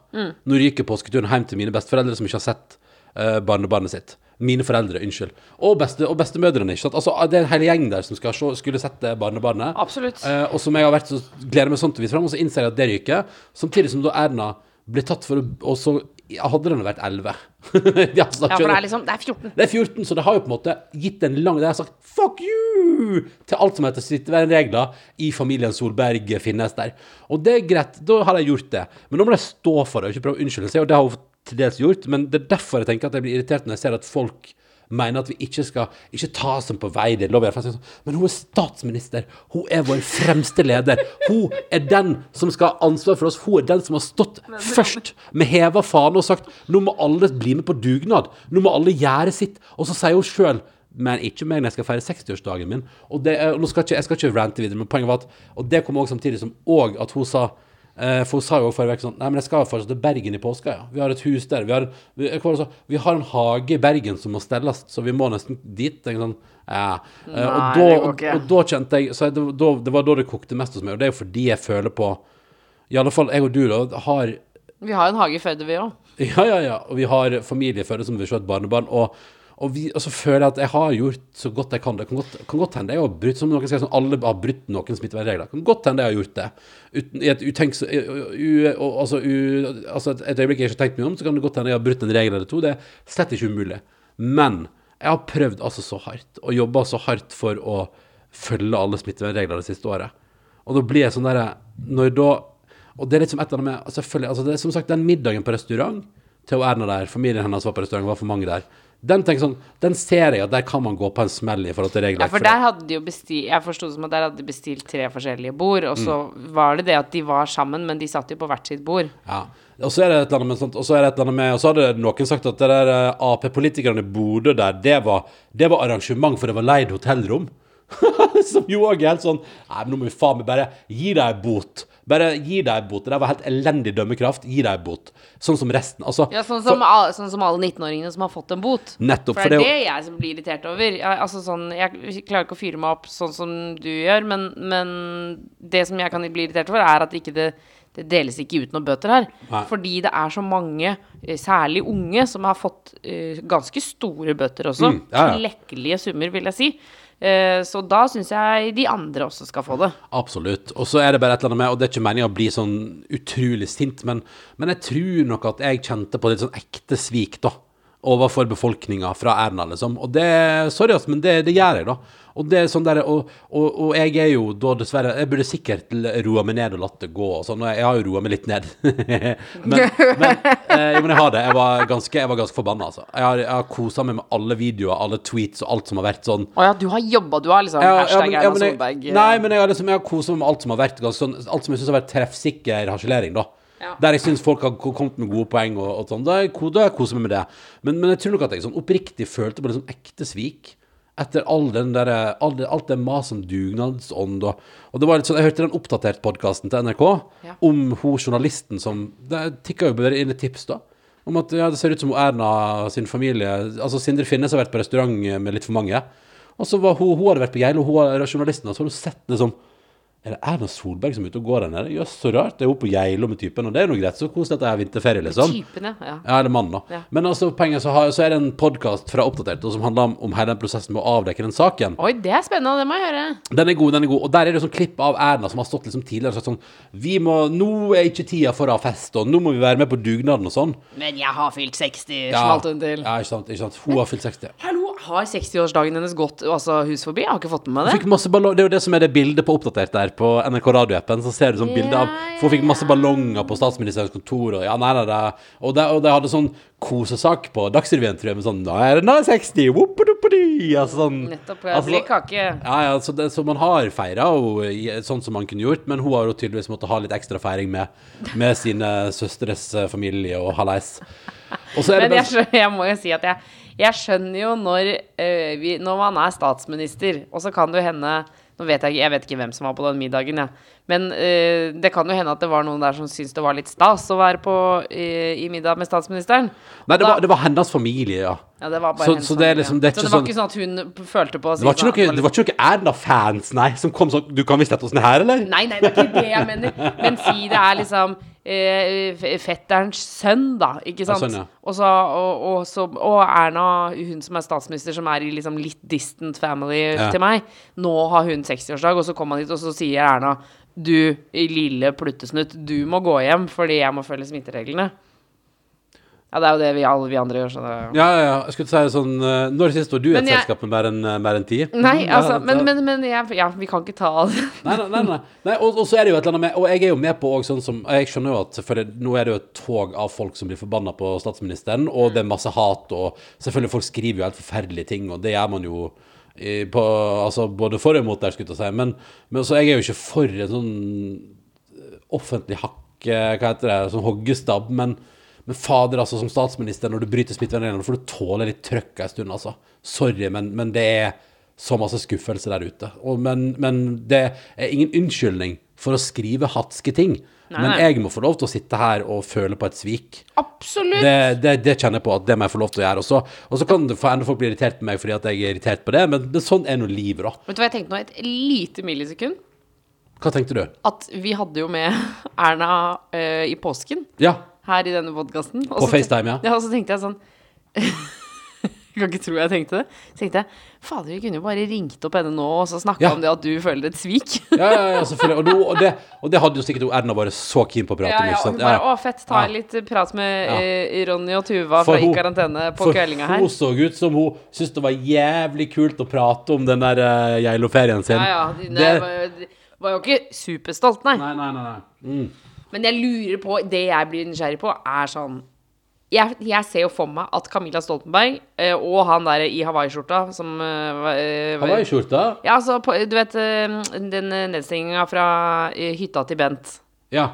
Nå ryker påsketuren hjem til mine besteforeldre som ikke har sett barnebarnet sitt. Mine foreldre, unnskyld. Og, beste, og bestemødrene, ikke sant. Altså, det er en hel gjeng der som skal se, skulle sett barnebarnet. Absolutt. Eh, og som jeg har vært så gleder meg sånn til å vise fram, og så innser jeg at det ryker. Samtidig som da Erna ble tatt for Og så hadde den vært 11. ja, for det er liksom Det er 14. det er 14, så det har jo på en måte gitt en lang Det har sagt 'fuck you' til alt som heter smittevernregler i familien Solberg finnes der. Og det er greit, da har de gjort det. Men nå må de stå for det og ikke prøve å unnskylde seg, og det har hun til dels gjort. Men det er derfor jeg tenker at jeg blir irritert når jeg ser at folk mener at vi ikke skal ikke ta som på vei. Det lover jeg. Men hun er statsminister. Hun er vår fremste leder. Hun er den som skal ha ansvar for oss. Hun er den som har stått først med heva fane og sagt nå må alle bli med på dugnad. Nå må alle gjøre sitt. Og så sier hun sjøl men ikke meg når jeg skal feire 60-årsdagen min. Og det, nå skal ikke, Jeg skal ikke rante videre, men poenget var at Og det kom også samtidig som òg at hun sa for hun sa jo forrige uke sånn Nei, men jeg skal fortsatt til Bergen i påska, ja. Vi har et hus der. Vi har, vi, hva så? vi har en hage i Bergen som må stelles, så vi må nesten dit. Sånn, ja. Eh, og, Nei, da, det går og, og da kjente jeg Så jeg, det, da, det var da det kokte mest hos meg, og det er jo fordi jeg føler på I alle fall jeg og du, da, har Vi har en hage i Førde, vi òg. ja, ja, ja. Og vi har familie i Førde som vil se et barnebarn. Og, og, vi, og så føler jeg at jeg har gjort så godt jeg kan. Det kan godt, kan godt hende jeg har brutt som noen sier, sånn, alle har brutt noen smittevernregler. Kan godt hende jeg har gjort det. Uten, I et utenks... Altså, altså et, et øyeblikk jeg ikke har tenkt mye om, så kan det godt hende jeg har brutt en regel eller to. Det er slett ikke umulig. Men jeg har prøvd altså så hardt, og jobba så hardt for å følge alle smittevernregler det siste året. Og da blir jeg sånn derre Når da Og det er liksom et eller annet med Selvfølgelig, altså det er som sagt den middagen på restaurant til Erna der, familien hennes var på restaurant, var for mange der. Den tenker sånn, den ser jeg at der kan man gå på en smell i forhold til Ja, for der hadde de jo bestilt Jeg forsto det som at der hadde de bestilt tre forskjellige bord, og så var det det at de var sammen, men de satt jo på hvert sitt bord. Ja. Og så er det et eller annet med sånt, og så er det et eller annet med Og så hadde noen sagt at det der eh, Ap-politikerne i Bodø der, det var, det var arrangement, for det var leid hotellrom. Som jo òg er helt sånn Nei, men nå må vi faen meg bare gi deg ei bot. Bare gi deg bot. Det der var helt elendig dømmekraft. Gi deg bot. Sånn som resten. Altså, Ja, sånn som, alle, sånn som alle 19-åringene som har fått en bot. Nettopp, For for det er det jeg som blir irritert over. Jeg, altså sånn, jeg klarer ikke å fyre meg opp sånn som du gjør, men, men det som jeg kan bli irritert over, er at ikke det det deles ikke ut noen bøter her. Nei. Fordi det er så mange, eh, særlig unge, som har fått uh, ganske store bøter også. Mm, ja, ja. Klekkelige summer, vil jeg si. Eh, så da syns jeg de andre også skal få det. Absolutt. Og så er det bare et eller annet med, og det er ikke meningen å bli sånn utrolig sint, men, men jeg tror nok at jeg kjente på litt sånn ekte svik, da. Overfor befolkninga fra Erna, liksom. Og det Sorry, ass, men det, det gjør jeg, da. Og det er sånn der, og, og, og jeg er jo da dessverre Jeg burde sikkert roa meg ned og latt det gå og sånn, og jeg har jo roa meg litt ned. men, men, eh, jo, men jeg har det. Jeg var ganske, jeg var ganske forbanna, altså. Jeg har, jeg har kosa meg med alle videoer, alle tweets og alt som har vært sånn Å ja, du har jobba, du har liksom ja, hashtag Erna Solberg. eh. Nei, men jeg har liksom Jeg har koset meg med alt som har vært ganske sånn Alt som jeg syns har vært treffsikker harselering, da. Ja. Der jeg syns folk har kommet med gode poeng og, og sånn. Da da har jeg meg med det. Men, men jeg tror nok at jeg sånn oppriktig følte på liksom ekte svik. Etter all den der, all det, alt det maset om dugnadsånd og, og det var litt sånn, Jeg hørte den oppdaterte podkasten til NRK Ja. om hun journalisten som Det tikka jo bare inn et tips, da. Om at ja, det ser ut som Erna sin familie Altså Sindre Finnes har vært på restaurant med litt for mange. Og så var hun, hun hadde vært på Geilo, hun var journalisten, og så har hun sett liksom Er det Erna Solberg som er ute og går der nede? Jøss, så rart. Det er hun på Geilo med typen, og det er jo greit. Så koselig at det er vinterferie, liksom. Typen, ja. ja. Ja, eller mannen, da. Ja. Men altså, poenget så, har, så er det en podkast fra Oppdatert som handler om, om hele den prosessen med å avdekke den saken. Oi, det er spennende, det må jeg høre. Den er god, den er god. Og der er det sånn klipp av Erna som har stått liksom tidligere og sagt sånn Vi må Nå er ikke tida for å ha fest, og nå må vi være med på dugnaden og sånn. Men jeg har fylt 60, Ja, smalt hun til. ja ikke sant. Ikke sant. Hun har fylt 60. Hallo, har 60-årsdagen hennes gått altså, hus forbi? Jeg har ikke fått med meg Fikk masse ballong, det er jo det som er det bildet på Oppdatert der på NRK radioappen. Så ser du sånn bilde av For hun fikk masse ballonger på statsministerens kontor. Og ja, nei, nei, nei. Og de, og de hadde sånn kosesak på Dagsrevyen, tror jeg, med sånn Nå er det nå er 60! Whoopadapoodi! Altså sånn Nettopp. altså, blir kake. Ja, ja, så, det, så man har feira sånn som man kunne gjort, men hun har jo tydeligvis måttet ha litt ekstra feiring med, med sine søstres eh, familie og halais. Men jeg, skjønner, jeg må jo si at jeg, jeg skjønner jo når, øh, vi, når man er statsminister, og så kan det jo hende Nå vet jeg, jeg vet ikke hvem som var på den middagen, jeg. Men eh, det kan jo hende at det var noen der som syntes det var litt stas å være på eh, i middag med statsministeren. Nei, det Da- var, det var hennes familie, ja. Ja, det var bare Så- hennes så det familie. liksom- det Så det var sånn- ikke sånn at hun følte på å si Det var ikke noe, det var ikke noe Erna-fans, nei, som kom sånn Du kan visst dette åssen det her, eller? Nei, nei, det er ikke det jeg mener. Men si det er liksom eh, fetterens sønn, da, ikke sant? sånn, ja. og, så, og, og, så, og Erna, hun som er statsminister, som er i liksom litt distant family Ja. til meg, nå har hun 60-årsdag, og så kommer han dit, og så sier Erna du, lille pluttesnutt, du må gå hjem fordi jeg må følge smittereglene. Ja, det er jo det vi alle vi andre gjør, så det Ja, ja, ja. Jeg skulle si sånn Når Når sist var du i et jeg- selskap med mer enn en ti? Nei, altså, men, men, men jeg, ja, vi kan ikke ta det. Nei, nei, nei, nei. og, og så er det jo et eller annet med Og jeg er jo med på også sånn som Jeg skjønner jo at selvfølgelig Nå er det jo et tog av folk som blir forbanna på statsministeren, og det er masse hat, og selvfølgelig folk skriver jo helt forferdelige ting, og det gjør man jo i, på, altså både for og imot der, skulle jeg si. Men, men så jeg er jo ikke for en sånn eh, offentlig hakk, eh, hva heter det, sånn hoggestabb, men men fader, altså, som statsminister, når du bryter smittevernreglene, får du tåle litt trøkk en stund, altså. Sorry, men, men det er så masse skuffelse der ute. Og, men, men det er ingen unnskyldning for å skrive hatske ting. Nei, Men jeg må få lov til å sitte her og føle på et svik. Absolutt. Det, det, det kjenner jeg på at det må jeg få lov til å gjøre. også. og så kan det enda folk bli irritert på meg fordi at jeg er irritert på det, men, men sånn er nå livet, da. Vet du hva jeg tenkte nå? Et lite millisekund. Hva tenkte du? At vi hadde jo med Erna eh, i påsken Ja. her i denne podkasten. På FaceTime, ja. Ja, og så tenkte jeg sånn Jeg kan ikke tro jeg tenkte det. Så tenkte jeg fader, vi kunne jo bare ringt opp henne nå og så snakka Ja. om det at du føler et svik. Ja, ja, ja, selvfølgelig. Og, du, og, det, og det hadde jo sikkert Erna bare så keen på å prate Ja, ja, og hun bare Ja. Å, fett, ta Ja. litt prat med Ja. eh, Ronny og Tuva For fra I karantene på For kveldinga her. hun så ut som hun syntes det var jævlig kult å prate om den der uh, Geilo-ferien sin. Ja, ja. De, Det- var, var jo ikke superstolt, nei. Nei, nei, nei. nei. Mm. Men jeg lurer på Det jeg blir nysgjerrig på, er sånn jeg, jeg ser jo for meg at Camilla Stoltenberg eh, og han der i hawaiiskjorta som eh, eh, Hawaiiskjorta? Ja, altså, på, du vet eh, den nedstenginga fra eh, hytta til Bent. Ja.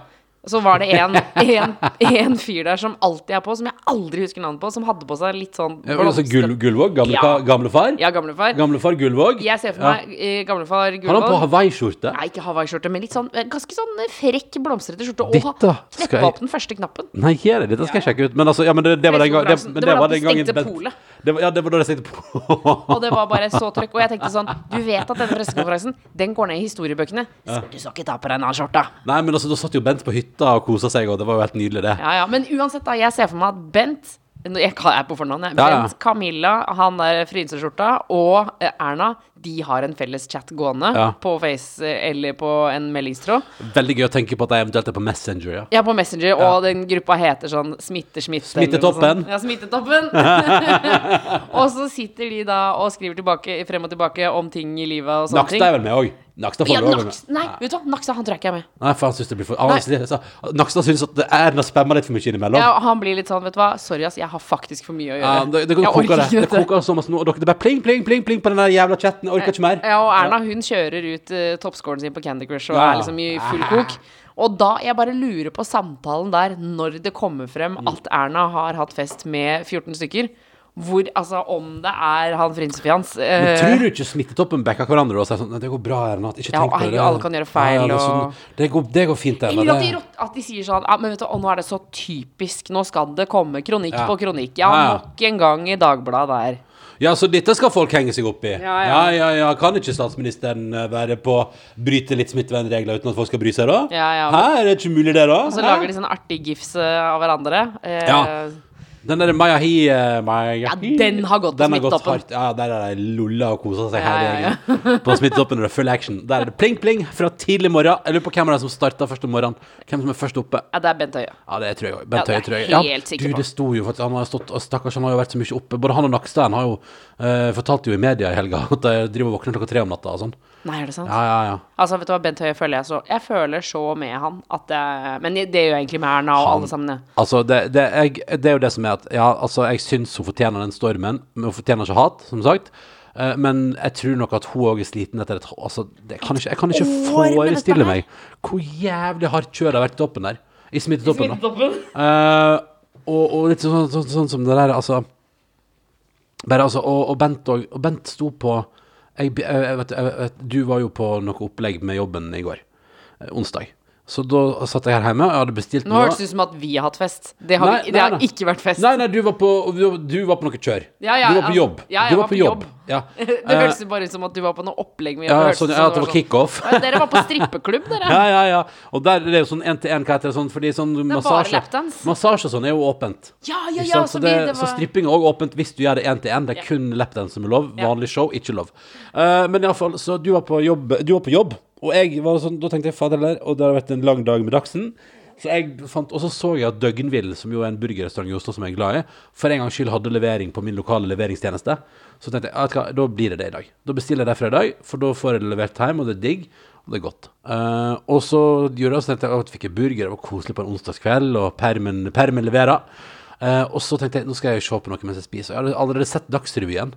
Så var det en, en, en fyr der som alltid er på, som jeg aldri husker navnet på, som hadde på seg litt sånn Ja, altså Gull, Gullvåg? Gamle, Ja. gamlefar? Ja, gamlefar. Gamlefar Gullvåg? Jeg ser for meg ja. gamlefar Har han på Gullvåg. hawaiiskjorte? Nei, ikke hawaiiskjorte, men litt sånn eh, ganske sånn eh, frekk, blomstrete skjorte. Og kneppa jeg- opp den første knappen. Nei, gjør det? Dette skal jeg sjekke ut. Men altså, ja, men det, det var den gangen det, det, Det var den de gangen stengte polet. Det var, ja, det var da de stengte polet. Og det var bare så trøkk. Og jeg tenkte sånn Du vet at denne pressekonferansen, den går ned i historiebøkene. Så Du skal ikke ta på deg en annen skjorte. Nei, men altså, da satt jo Bent på hytta og kosa seg, og det var jo helt nydelig, det. Ja, ja. Men uansett, da. Jeg ser for meg at Bent jeg er på fornavn, jeg. Ja, ja. Bent, Camilla, han der frynseskjorta og eh, Erna, de har en felles chat gående Ja. på Face eh, eller på en meldingstråd. Veldig gøy å tenke på at de eventuelt er på Messenger, ja. Ja, på Messenger, og den gruppa heter sånn Smitter, smitte. Smittetoppen. Ja, Smittetoppen. og så sitter de da og skriver tilbake, frem og tilbake om ting i livet og sånne ting. Nakstad er vel med òg. Nakstad Ja, får vel Naks, med. nei, vet du hva, Naksa han tror jeg ikke er med. Nei, for han synes det blir for så, Nakstad syns at Erna spammer litt for mye innimellom. Ja, han blir litt sånn, vet du hva, sorry ass, jeg har faktisk for mye å gjøre. Ja, det, det, jeg koker orker det. ikke Det koker så masse nå. og dere- Det bare pling, pling, pling, pling på den der jævla chatten. Orker ikke mer. Ja, og Erna hun kjører ut uh, toppscoren sin på Candy Crush og Ja. er liksom i full kok. Og da, jeg bare lurer på samtalen der, når det kommer frem Mm. at Erna har hatt fest med 14 stykker. Hvor, altså, om det er han frynsefjans Men eh, tror du ikke smittetoppen backer hverandre og sier sånn Det går bra, Erna. Ikke Ja, tenk på det. alle kan gjøre feil, det, er sånn, det, går, det går fint, Erna. At de, at de sier sånn ja, men vet du, å, Nå er det så typisk. Nå skal det komme kronikk Ja. på kronikk. Ja, Ja, ja. nok en gang i Dagbladet der. Ja, så dette skal folk henge seg opp i. Ja, ja, ja. ja. Kan ikke statsministeren eh, være på bryte litt smittevernregler uten at folk skal bry seg, da? Ja, ja. Hæ, er det ikke mulig, det, da? Og så lager de sånne artige gifs eh, av hverandre. Eh, Ja. Den derre Maya Hi eh, Maya Ja, den har gått på Den har gått Smittetoppen. Ja, der er de lolla og kosa seg her hele ja, ja. På Smittetoppen er det full action. Der er det pling, pling fra tidlig morgen. Jeg lurer på hvem er det som starta først om morgenen. Hvem som er først oppe. ja, det er Bent Høie. Ja, det tror jeg òg. Bent det Høie, tror jeg. Ja, du, det sto jo faktisk Han har stått og Stakkars, han har jo vært så mye oppe. Både han og Nakstein har jo uh, fortalte jo i media i helga at jeg driver og våkner klokka tre om natta og sånn. Nei, er det sant? Ja, ja, ja. Altså, vet du hva, Bent Høie føler jeg så Jeg føler så med han at jeg Men det gjør jeg egentlig med Erna og Han- alle sammen. ja. Altså, det, det, jeg, det er jo det som er at Ja, altså, jeg syns hun fortjener den stormen, men hun fortjener ikke hat, som sagt. Eh, men jeg tror nok at hun òg er sliten etter et Altså, det kan ikke, jeg kan ikke forestille meg hvor jævlig hardt kjøret har vært i toppen der. I smittetoppen, da. Uh, og, og litt sånn, sånn, sånn som det der, altså Bare altså Og, og Bent og, og Bent sto på jeg, jeg, vet, jeg, vet, Du var jo på noe opplegg med jobben i går. eh, onsdag. Så da satt jeg her hjemme og hadde bestilt Nå hørtes det ut som at vi har hatt fest. Det har, Nei, vi, det nei, har nei. ikke vært fest. Nei, nei, du var på, du, du var på noe kjør. Ja, ja, du var på altså, jobb. ja, jeg du var på jobb. Ja. det Eh, hørtes bare ut som at du var på noe opplegg med ja, sånn, ja, at det var sånn- kickoff. Ja, Dere var på strippeklubb, dere. Ja, ja, ja. Og der er det jo sånn én-til-én, hva heter det sånn, fordi sånn er bare massasje lapdance. Massasje og sånn er jo åpent. Ja, ja, Ikke ja. sant? Så, Så, vi, det, det så var stripping er òg åpent hvis du gjør det én-til-én. Det er kun lapdance som er lov. Vanlig show, ikke lov. Eh, men iallfall, så du var på jobb, du var på jobb og jeg var sånn, da tenkte jeg fader heller, og det har vært en lang dag med Dagsen. Så jeg fant, og så så jeg at Døgnvill, som jo er en burgerrestaurant i Oslo som jeg er glad i, for en gangs skyld hadde levering på min lokale leveringstjeneste. Så tenkte jeg hva, da blir det det i dag. Da bestiller jeg det for i dag, for da får jeg det levert hjem, og det er digg. Og det er godt. Uh, og så gjorde jeg så tenkte jeg at jeg fikk burger, det var koselig på en onsdagskveld, og permen, permen leverer. Uh, og så tenkte jeg nå skal jeg se på noe mens jeg spiser. Jeg hadde allerede sett Dagsrevyen.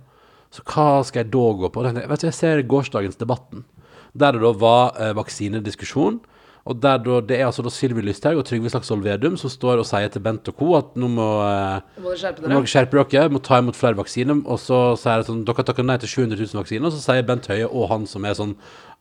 Så hva skal jeg da gå på? Jeg, vet du, jeg ser gårsdagens Debatten, der det da var eh, vaksinediskusjon. Og der da, Det er altså da Sylvi Lysthaug og Trygve Slagsvold Vedum som står og sier til Bent og co. at nå må, eh, Må skjerpe må dere. dere skjerpe dere, må ta imot flere vaksiner. Og så sier det sånn, dere takker nei til 700 000 vaksiner. Og så sier Bent Høie og han som er sånn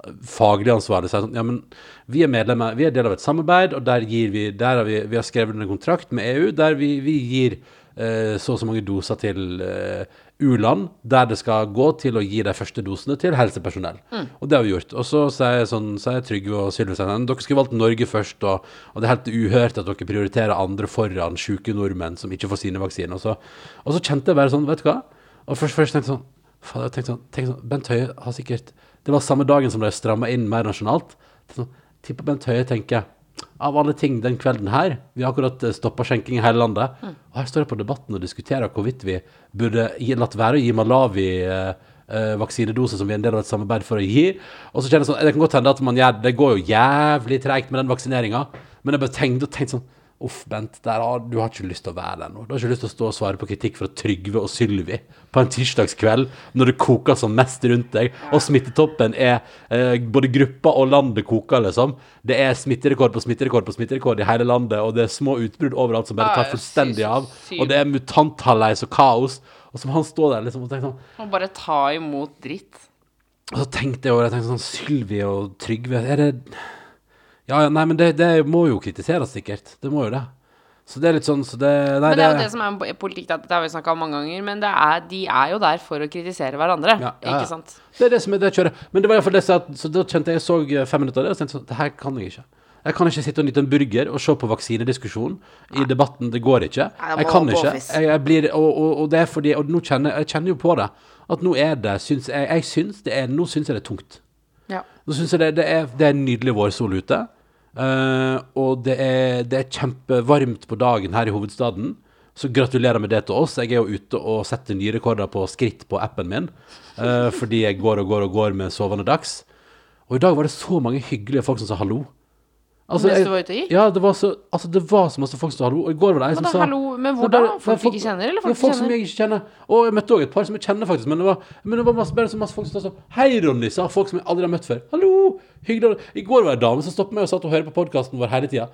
eh, faglig ansvarlig, sier sånn Ja, men vi er medlemmer, vi er del av et samarbeid, og der gir vi Der har vi, vi har skrevet en kontrakt med EU der vi, vi gir eh, så og så mange doser til eh, u-land, der det skal gå til å gi de første dosene til helsepersonell. Og det har vi gjort. Og så sier, sånn, Trygve og Sylvi sånn, dere skulle valgt Norge først, og, og det er helt uhørt at dere prioriterer andre foran syke nordmenn som ikke får sine vaksiner. Og så, og så kjente jeg bare sånn, vet du hva? Og først, først tenkte jeg sånn, faen, jeg tenkte sånn, tenkte sånn, Bent Høie har sikkert, det var samme dagen som de strammet inn mer nasjonalt. Sånn, Tipper Bent Høie tenker, av alle ting den kvelden her, vi har akkurat stoppa skjenking i hele landet, og her står jeg på debatten og diskuterer hvorvidt vi burde latt være å gi Malawi eh, eh, vaksinedose som vi er en del av et samarbeid for å gi. Og så kjenner jeg sånn, det kan godt hende at man gjør, det går jo jævlig treigt med den vaksineringa, men jeg bare tenkte, og tenkte sånn, Uff, Bent, der du har ikke lyst til å være der nå. Du har ikke lyst til å stå og svare på kritikk fra Trygve og Sylvi på en tirsdagskveld når det koker som mest rundt deg, og smittetoppen er eh, Både gruppa og landet koker, liksom. Det er smitterekord på smitterekord på smitterekord i hele landet, og det er små utbrudd overalt som bare tar fullstendig av. Og det er mutanthalleis og kaos. Og så må han stå der liksom og tenke sånn Må bare ta imot dritt. Og så tenkte jeg over jeg tenkte sånn Sylvi og Trygve Er det Ja, ja, nei, men det, det må jo kritiseres, sikkert. Det må jo det. Så det er litt sånn så det, Nei, Men det er jo det som er politikk, da. dette har vi snakka om mange ganger, men det er, de er jo der for å kritisere hverandre, Ja, ja, ikke sant? Det er det som er det kjøret. Men det var iallfall det som Så da kjente jeg jeg så eh, fem minutter av det, og tenkte sånn Det her kan jeg ikke. Jeg kan ikke sitte og nyte en burger og se på vaksinediskusjon i debatten. Det går ikke. Jeg kan ikke. Jeg, jeg blir, og, og, og det er fordi Og nå kjenner jeg kjenner jo på det. At nå er det syns Jeg, jeg syns det er Nå syns jeg det er tungt. Ja. Nå syns jeg det, det, er, det er en nydelig vårsol ute. Eh, og det er, det er kjempevarmt på dagen her i hovedstaden. Så gratulerer med det til oss. Jeg er jo ute og setter nye rekorder på skritt på appen min. Uh, fordi jeg går og går og går med sovende dags. Og i dag var det så mange hyggelige folk som sa hallo. Altså, Mens du var ute og gikk? Ja, det var så, altså, det var så masse folk som sa hallo. Og i går var det ei som da, sa hallo, men hvor da? Folk du ikke kjenner, eller folk ja, folk som jeg ikke kjenner. Og jeg møtte òg et par som jeg kjenner, faktisk. Men det var, men det var masse, bare så masse folk som sa sånn Hei, Ronny, sa folk som jeg aldri har møtt før. Hallo! Hyggelig. I går var det en dame som stoppet meg og satt og hørte på podkasten vår hele tida.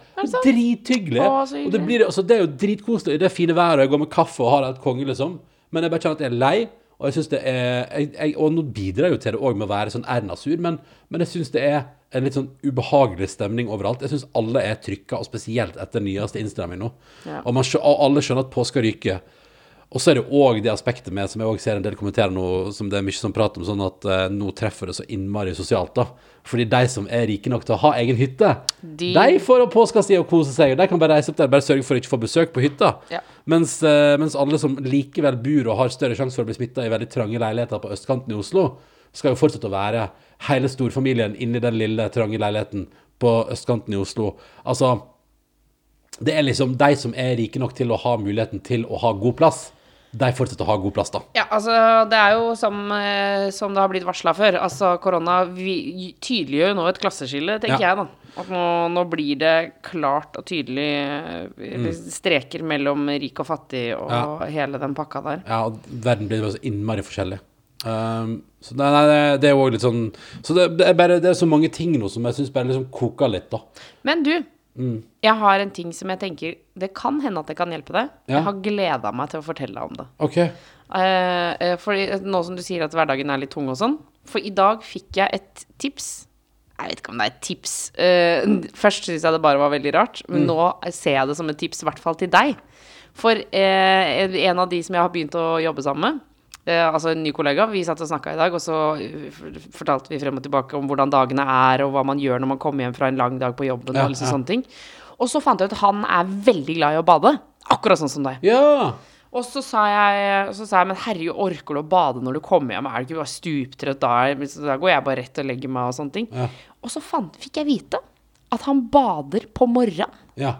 Drithyggelig. Og det, blir, altså, det er jo dritkoselig i det fine været, og jeg går med kaffe og har det helt konge, liksom. Men jeg bare kjenner at jeg er lei. Og jeg synes det er jeg, jeg, Og nå bidrar jeg jo til det òg med å være sånn Erna-sur, men, men jeg syns det er en litt sånn ubehagelig stemning overalt. Jeg syns alle er trykka, og spesielt etter nyeste innstramming nå. Ja. Og, man, og alle skjønner at påska ryker. Og så er det òg det aspektet med, som jeg også ser en del kommentere nå, som det er mye som prater om, sånn at eh, nå treffer det så innmari sosialt, da. Fordi de som er rike nok til å ha egen hytte, De- de får påskestid og kose seg. Og de kan bare reise opp der, bare sørge for å ikke få besøk på hytta. Ja. Mens, eh, mens alle som likevel bor og har større sjanse for å bli smitta i veldig trange leiligheter på østkanten i Oslo, skal jo fortsette å være hele storfamilien inni den lille, trange leiligheten på østkanten i Oslo. Altså Det er liksom de som er rike nok til å ha muligheten til å ha god plass, de fortsetter å ha god plass, da. Ja, altså det er jo som, eh, som det har blitt varsla før. Altså korona vi, tydeliggjør jo nå et klasseskille, tenker Ja. jeg da. At nå, nå blir det klart og tydelig eh, streker mellom rik og fattig og Mm. Ja. hele den pakka der. Ja, og verden blir jo så innmari forskjellig. Um, så det, nei, det, er jo litt sånn Så det, det er bare Det er så mange ting nå som jeg syns bare liksom koker litt, da. Men du, Mm. jeg har en ting som jeg tenker Det kan hende at det kan hjelpe deg. Ja. Jeg har gleda meg til å fortelle deg om det. OK. Uh, eh, fordi nå som du sier at hverdagen er litt tung og sånn. For i dag fikk jeg et tips. Jeg vet ikke om det er et tips. Uh, først syntes jeg det bare var veldig rart, men Mm. nå ser jeg det som et tips, i hvert fall til deg. For uh, en av de som jeg har begynt å jobbe sammen med, eh, altså en ny kollega, vi satt og snakka i dag, og så eh, fortalte vi frem og tilbake om hvordan dagene er, og hva man gjør når man kommer hjem fra en lang dag på jobben, Ja, og liksom ja. sånne ting. Og så fant jeg ut at han er veldig glad i å bade. Akkurat sånn som deg. Ja! Og så sa jeg, så sa jeg men herregud, orker du å bade når du kommer hjem? Er du ikke bare stuptrøtt da? Så Da går jeg bare rett og legger meg og sånne ting. Ja. Og så fant, fikk jeg vite at han bader på morgenen. Ja.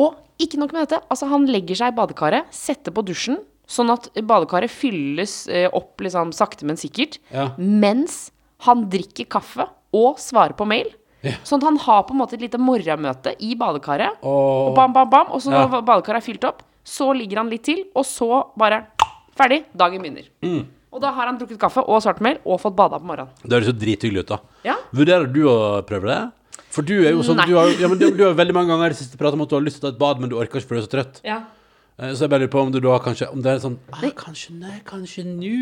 Og ikke nok med dette, altså han legger seg i badekaret, setter på dusjen, sånn at badekaret fylles eh, opp liksom sakte, men sikkert, Ja. mens han drikker kaffe og svarer på mail. Ja. Sånn at han har på en måte et lite morgenmøte i badekaret. Og, Og bam, bam, bam. Og så Ja. når badekaret er fylt opp, så ligger han litt til, og så bare ferdig. Dagen begynner. Mm. Og da har han drukket kaffe og svart mail og fått bada på morgenen. Det høres jo drithyggelig ut, da. Ja. Vurderer du å prøve det? For du er jo sånn du har, ja, men du, du har veldig mange ganger i det siste pratet om at du har lyst til å ta et bad, men du orker ikke for du er så trøtt. Eh, Så jeg bare lurer på om du da kanskje Om det er sånn ah, Kanskje nei, kanskje nå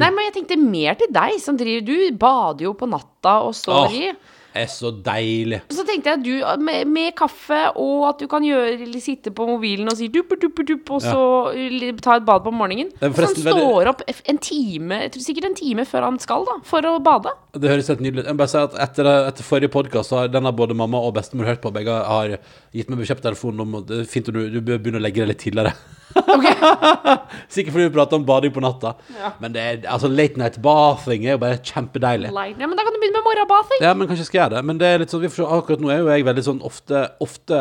Nei, men jeg tenkte mer til deg som driver Du bader jo på natta og står i. er så deilig. Så tenkte jeg at du med, med kaffe, og at du kan gjøre, sitte på mobilen og si dupper, dupper, dupper og så li- ta et bad på morgenen. Så han står opp en time, sikkert en time før han skal, da, for å bade. Det høres helt nydelig ut. Jeg bare si at etter, etter forrige podkast har den har både mamma og bestemor hørt på. Begge har gitt meg beskjed på telefonen om det er fint om du, du begynne å legge deg litt tidligere. Sikkert fordi vi prater om bading på natta. Men det er, altså late night bathing er jo bare kjempedeilig. Light. Ja, men da kan du begynne med morgenbathing. Ja, men kanskje skal jeg det. Men det er litt sånn, vi får se. akkurat nå er jo jeg veldig sånn ofte, ofte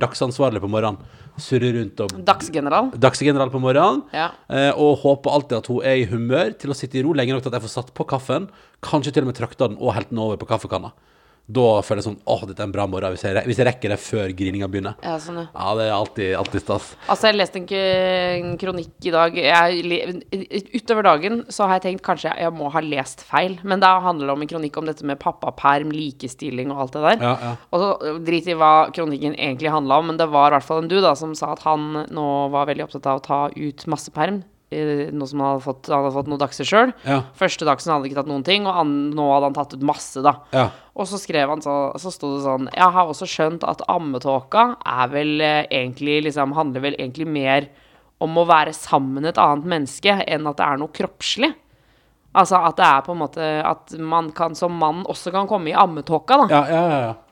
dagsansvarlig på morgenen. Surrer rundt og Dagsgeneral. Dagsgeneral på morgenen. Ja. Eh, og håper alltid at hun er i humør til å sitte i ro lenge nok til at jeg får satt på kaffen. Kanskje til og med trakta den og helt den over på kaffekanna. Da føler jeg sånn Åh, dette er en bra morgen. Hvis jeg, hvis jeg rekker det før grininga begynner. Ja, sånn, ja. Ja, det er alltid, alltid stas. Altså, jeg leste en, en kronikk i dag jeg, Utover dagen så har jeg tenkt kanskje jeg, jeg må ha lest feil. Men da handler det om en kronikk om dette med pappaperm, likestilling og alt det der. Ja, ja. Og så drit i hva kronikken egentlig handla om, men det var i hvert fall en du da som sa at han nå var veldig opptatt av å ta ut masse perm. Nå som han hadde fått, han hadde fått noen dagser sjøl. Ja. Første dagsen hadde han ikke tatt noen ting, og han, nå hadde han tatt ut masse, da. Ja. Og så skrev han så, så sto det sånn Jeg har også skjønt at ammetåka er vel eh, egentlig liksom Handler vel egentlig mer om å være sammen et annet menneske enn at det er noe kroppslig. Altså at det er på en måte At man kan som mann også kan komme i ammetåka, da. Ja, ja, ja. ja.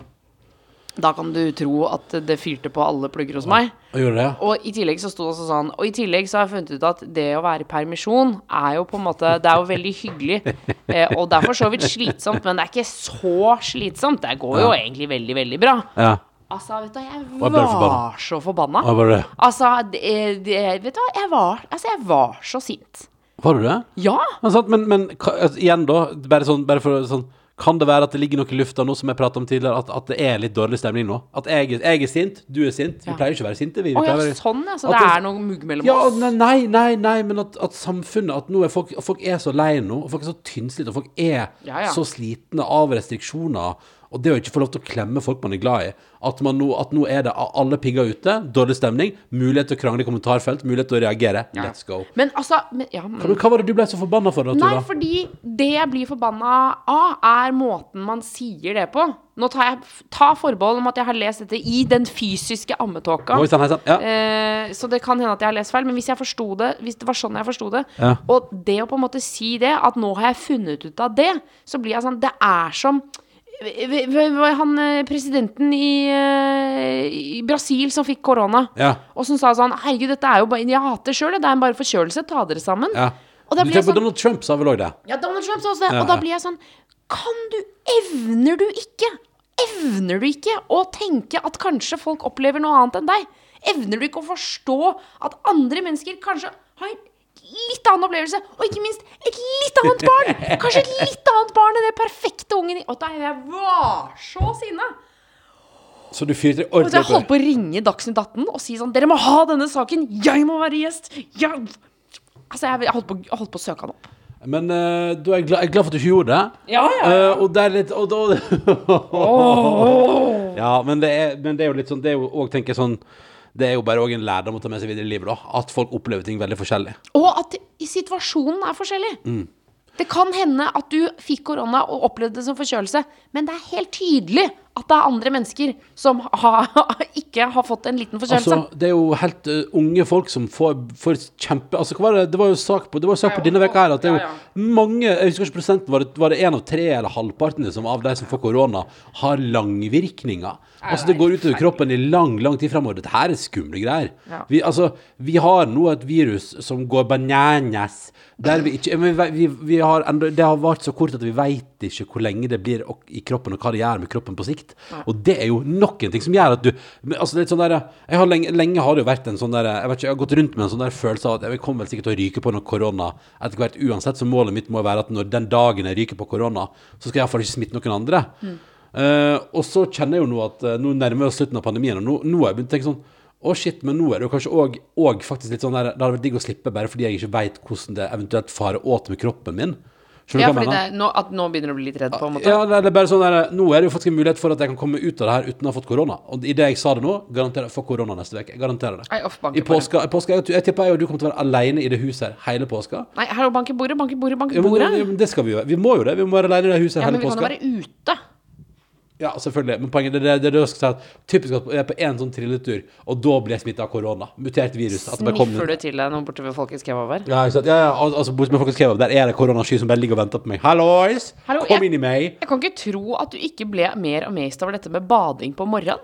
Da kan du tro at det fyrte på alle plugger hos meg. Og gjorde det, ja. Og i tillegg så sto det også sånn Og i tillegg så har jeg funnet ut at det å være i permisjon er jo på en måte Det er jo veldig hyggelig. Eh, og det er for så vidt slitsomt, men det er ikke så slitsomt. Det går jo Ja. egentlig veldig, veldig bra. ja. Altså, vet du, jeg var så forbanna. Hva var det? Altså, det, det, vet du hva, jeg var Altså, jeg var så sint. Var du det? Ja. Men, men, men altså, igjen, da. Bare, sånn, bare for sånn Kan det være at det ligger noe i lufta nå, som jeg pratet om tidligere, at, at det er litt dårlig stemning nå? At jeg, jeg er sint, du er sint. Vi Ja. pleier ikke å være sinte, vi. vi oh, ja, være- sånn, ja. Så det er noe mugg mellom Ja, oss. ne- nei, nei, nei, men at, at samfunnet At nå er folk, folk er så lei nå, og folk er så tynnslitte, og folk er ja. så slitne av restriksjoner. Og det å ikke få lov til å klemme folk man er glad i. At, man nå, at nå er det alle pigger ute, dårlig stemning, mulighet til å krangle i kommentarfelt, mulighet til å reagere. Let's go. Men altså men, ja, men, hva var det du ble så forbanna for, da, Nei, fordi det jeg blir forbanna av, er måten man sier det på. Nå tar jeg ta forbehold om at jeg har lest dette i den fysiske ammetåka. Oi hei. Ja. Eh, så det kan hende at jeg har lest feil, men hvis jeg forsto det Hvis det var sånn jeg forsto det Ja. Og det å på en måte si det, at nå har jeg funnet ut av det, så blir jeg sånn Det er som han eh, presidenten i, eh, i Brasil som fikk korona, Ja. og som sa sånn Herregud, dette er jo bare Jeg hater sjøl, det er bare forkjølelse. Ta dere sammen. ja. Du blir jeg på sånn Donald Trump sa vel òg det? ja, Donald Trump sa også det. Ja, og da blir jeg sånn Kan du Evner du ikke Evner du ikke å tenke at kanskje folk opplever noe annet enn deg? Evner du ikke å forstå at andre mennesker kanskje har litt annen opplevelse, og ikke minst et litt annet barn? Kanskje et litt annet barn enn det perfekte ungen Og da jeg var så sinna. Så du fyrte ordentlig ordentlig jeg opp? holdt på å ringe Dagsnytt 18 og si sånn Dere må ha denne saken! Jeg må være gjest! Jeg Altså, jeg, holdt på, holdt på å søke han opp. Men uh, du er glad, jeg er glad for at du ikke gjorde det. Ja, ja, Eh, og det er litt og da, Ja, men det, er, men det er jo litt sånn Det er jo òg, tenker jeg sånn Det er jo bare òg en lærdom å ta med seg videre i livet, da. At folk opplever ting veldig forskjellig. Og at situasjonen er forskjellig. Det kan hende at du fikk korona og opplevde det som forkjølelse, men det er helt tydelig at det er andre mennesker som har, ikke har fått en liten forkjølelse. Altså, det er jo helt uh, unge folk som får, får kjempe Altså, hva var det Det var jo sak på, det var jo sak på denne veka her at det er Ja, jo mange Jeg husker ikke prosenten. Var det, var det en av tre eller halvparten liksom, av de som får korona, har langvirkninger? Altså, det går utover kroppen i lang, lang tid framover. Dette her er skumle greier. Ja. Vi, altså, vi har nå et virus som går bananas. Der vi ikke men vi, vi, har enda, Det har vart så kort at vi veit ikke hvor lenge det blir i kroppen, og hva det gjør med kroppen på sikt. Og det er jo nok en ting som gjør at du Altså, det er sånn der jeg har lenge, lenge har det jo vært en sånn der Jeg vet ikke, jeg har gått rundt med en sånn der følelse av at jeg kommer vel sikkert til å ryke på noe korona etter hvert uansett, så målet mitt må være at når den dagen jeg ryker på korona, så skal jeg iallfall ikke smitte noen andre. Eh, og så kjenner jeg jo nå at uh, nå nærmer vi oss slutten av pandemien, og nå, nå har jeg begynt å tenke sånn å shit, men nå er det jo kanskje òg faktisk litt sånn der Det hadde vært digg å slippe bare fordi jeg ikke veit hvordan det eventuelt farer åt med kroppen min. Skjønner Ja, fordi det nå, at nå begynner du å bli litt redd på en måte. Ja, det er bare sånn der, Nå er det jo faktisk en mulighet for at jeg kan komme ut av det her uten å ha fått korona. Og i det jeg sa det nå, garanterer jeg får korona neste uke. Jeg garanterer det. Nei, I påska, i påska jeg, jeg tipper jeg og du kommer til å være alene i det huset her hele påska. Nei, hallo, bank i bordet, bank i bordet, bank i Ja, men, bordet. ja, men det skal vi jo. Vi må jo det. Vi må være alene i det huset Ja, hele men vi kan jo være ute. Ja, selvfølgelig. Men poenget det, det, det, det er at typisk at jeg er på en sånn trilletur, og da blir jeg smitta av korona. Mutert virus. Sniffer du til deg noe borte ved Folkets kebab her? Ja. Ja, ja, al- altså borte ved Folkets Kebab, der er det koronasky som bare ligger og venter på meg. Hallois! Hallo, Kom jeg- inn i meg! Jeg kan ikke tro at du ikke ble mer amazed over dette med bading på morgenen.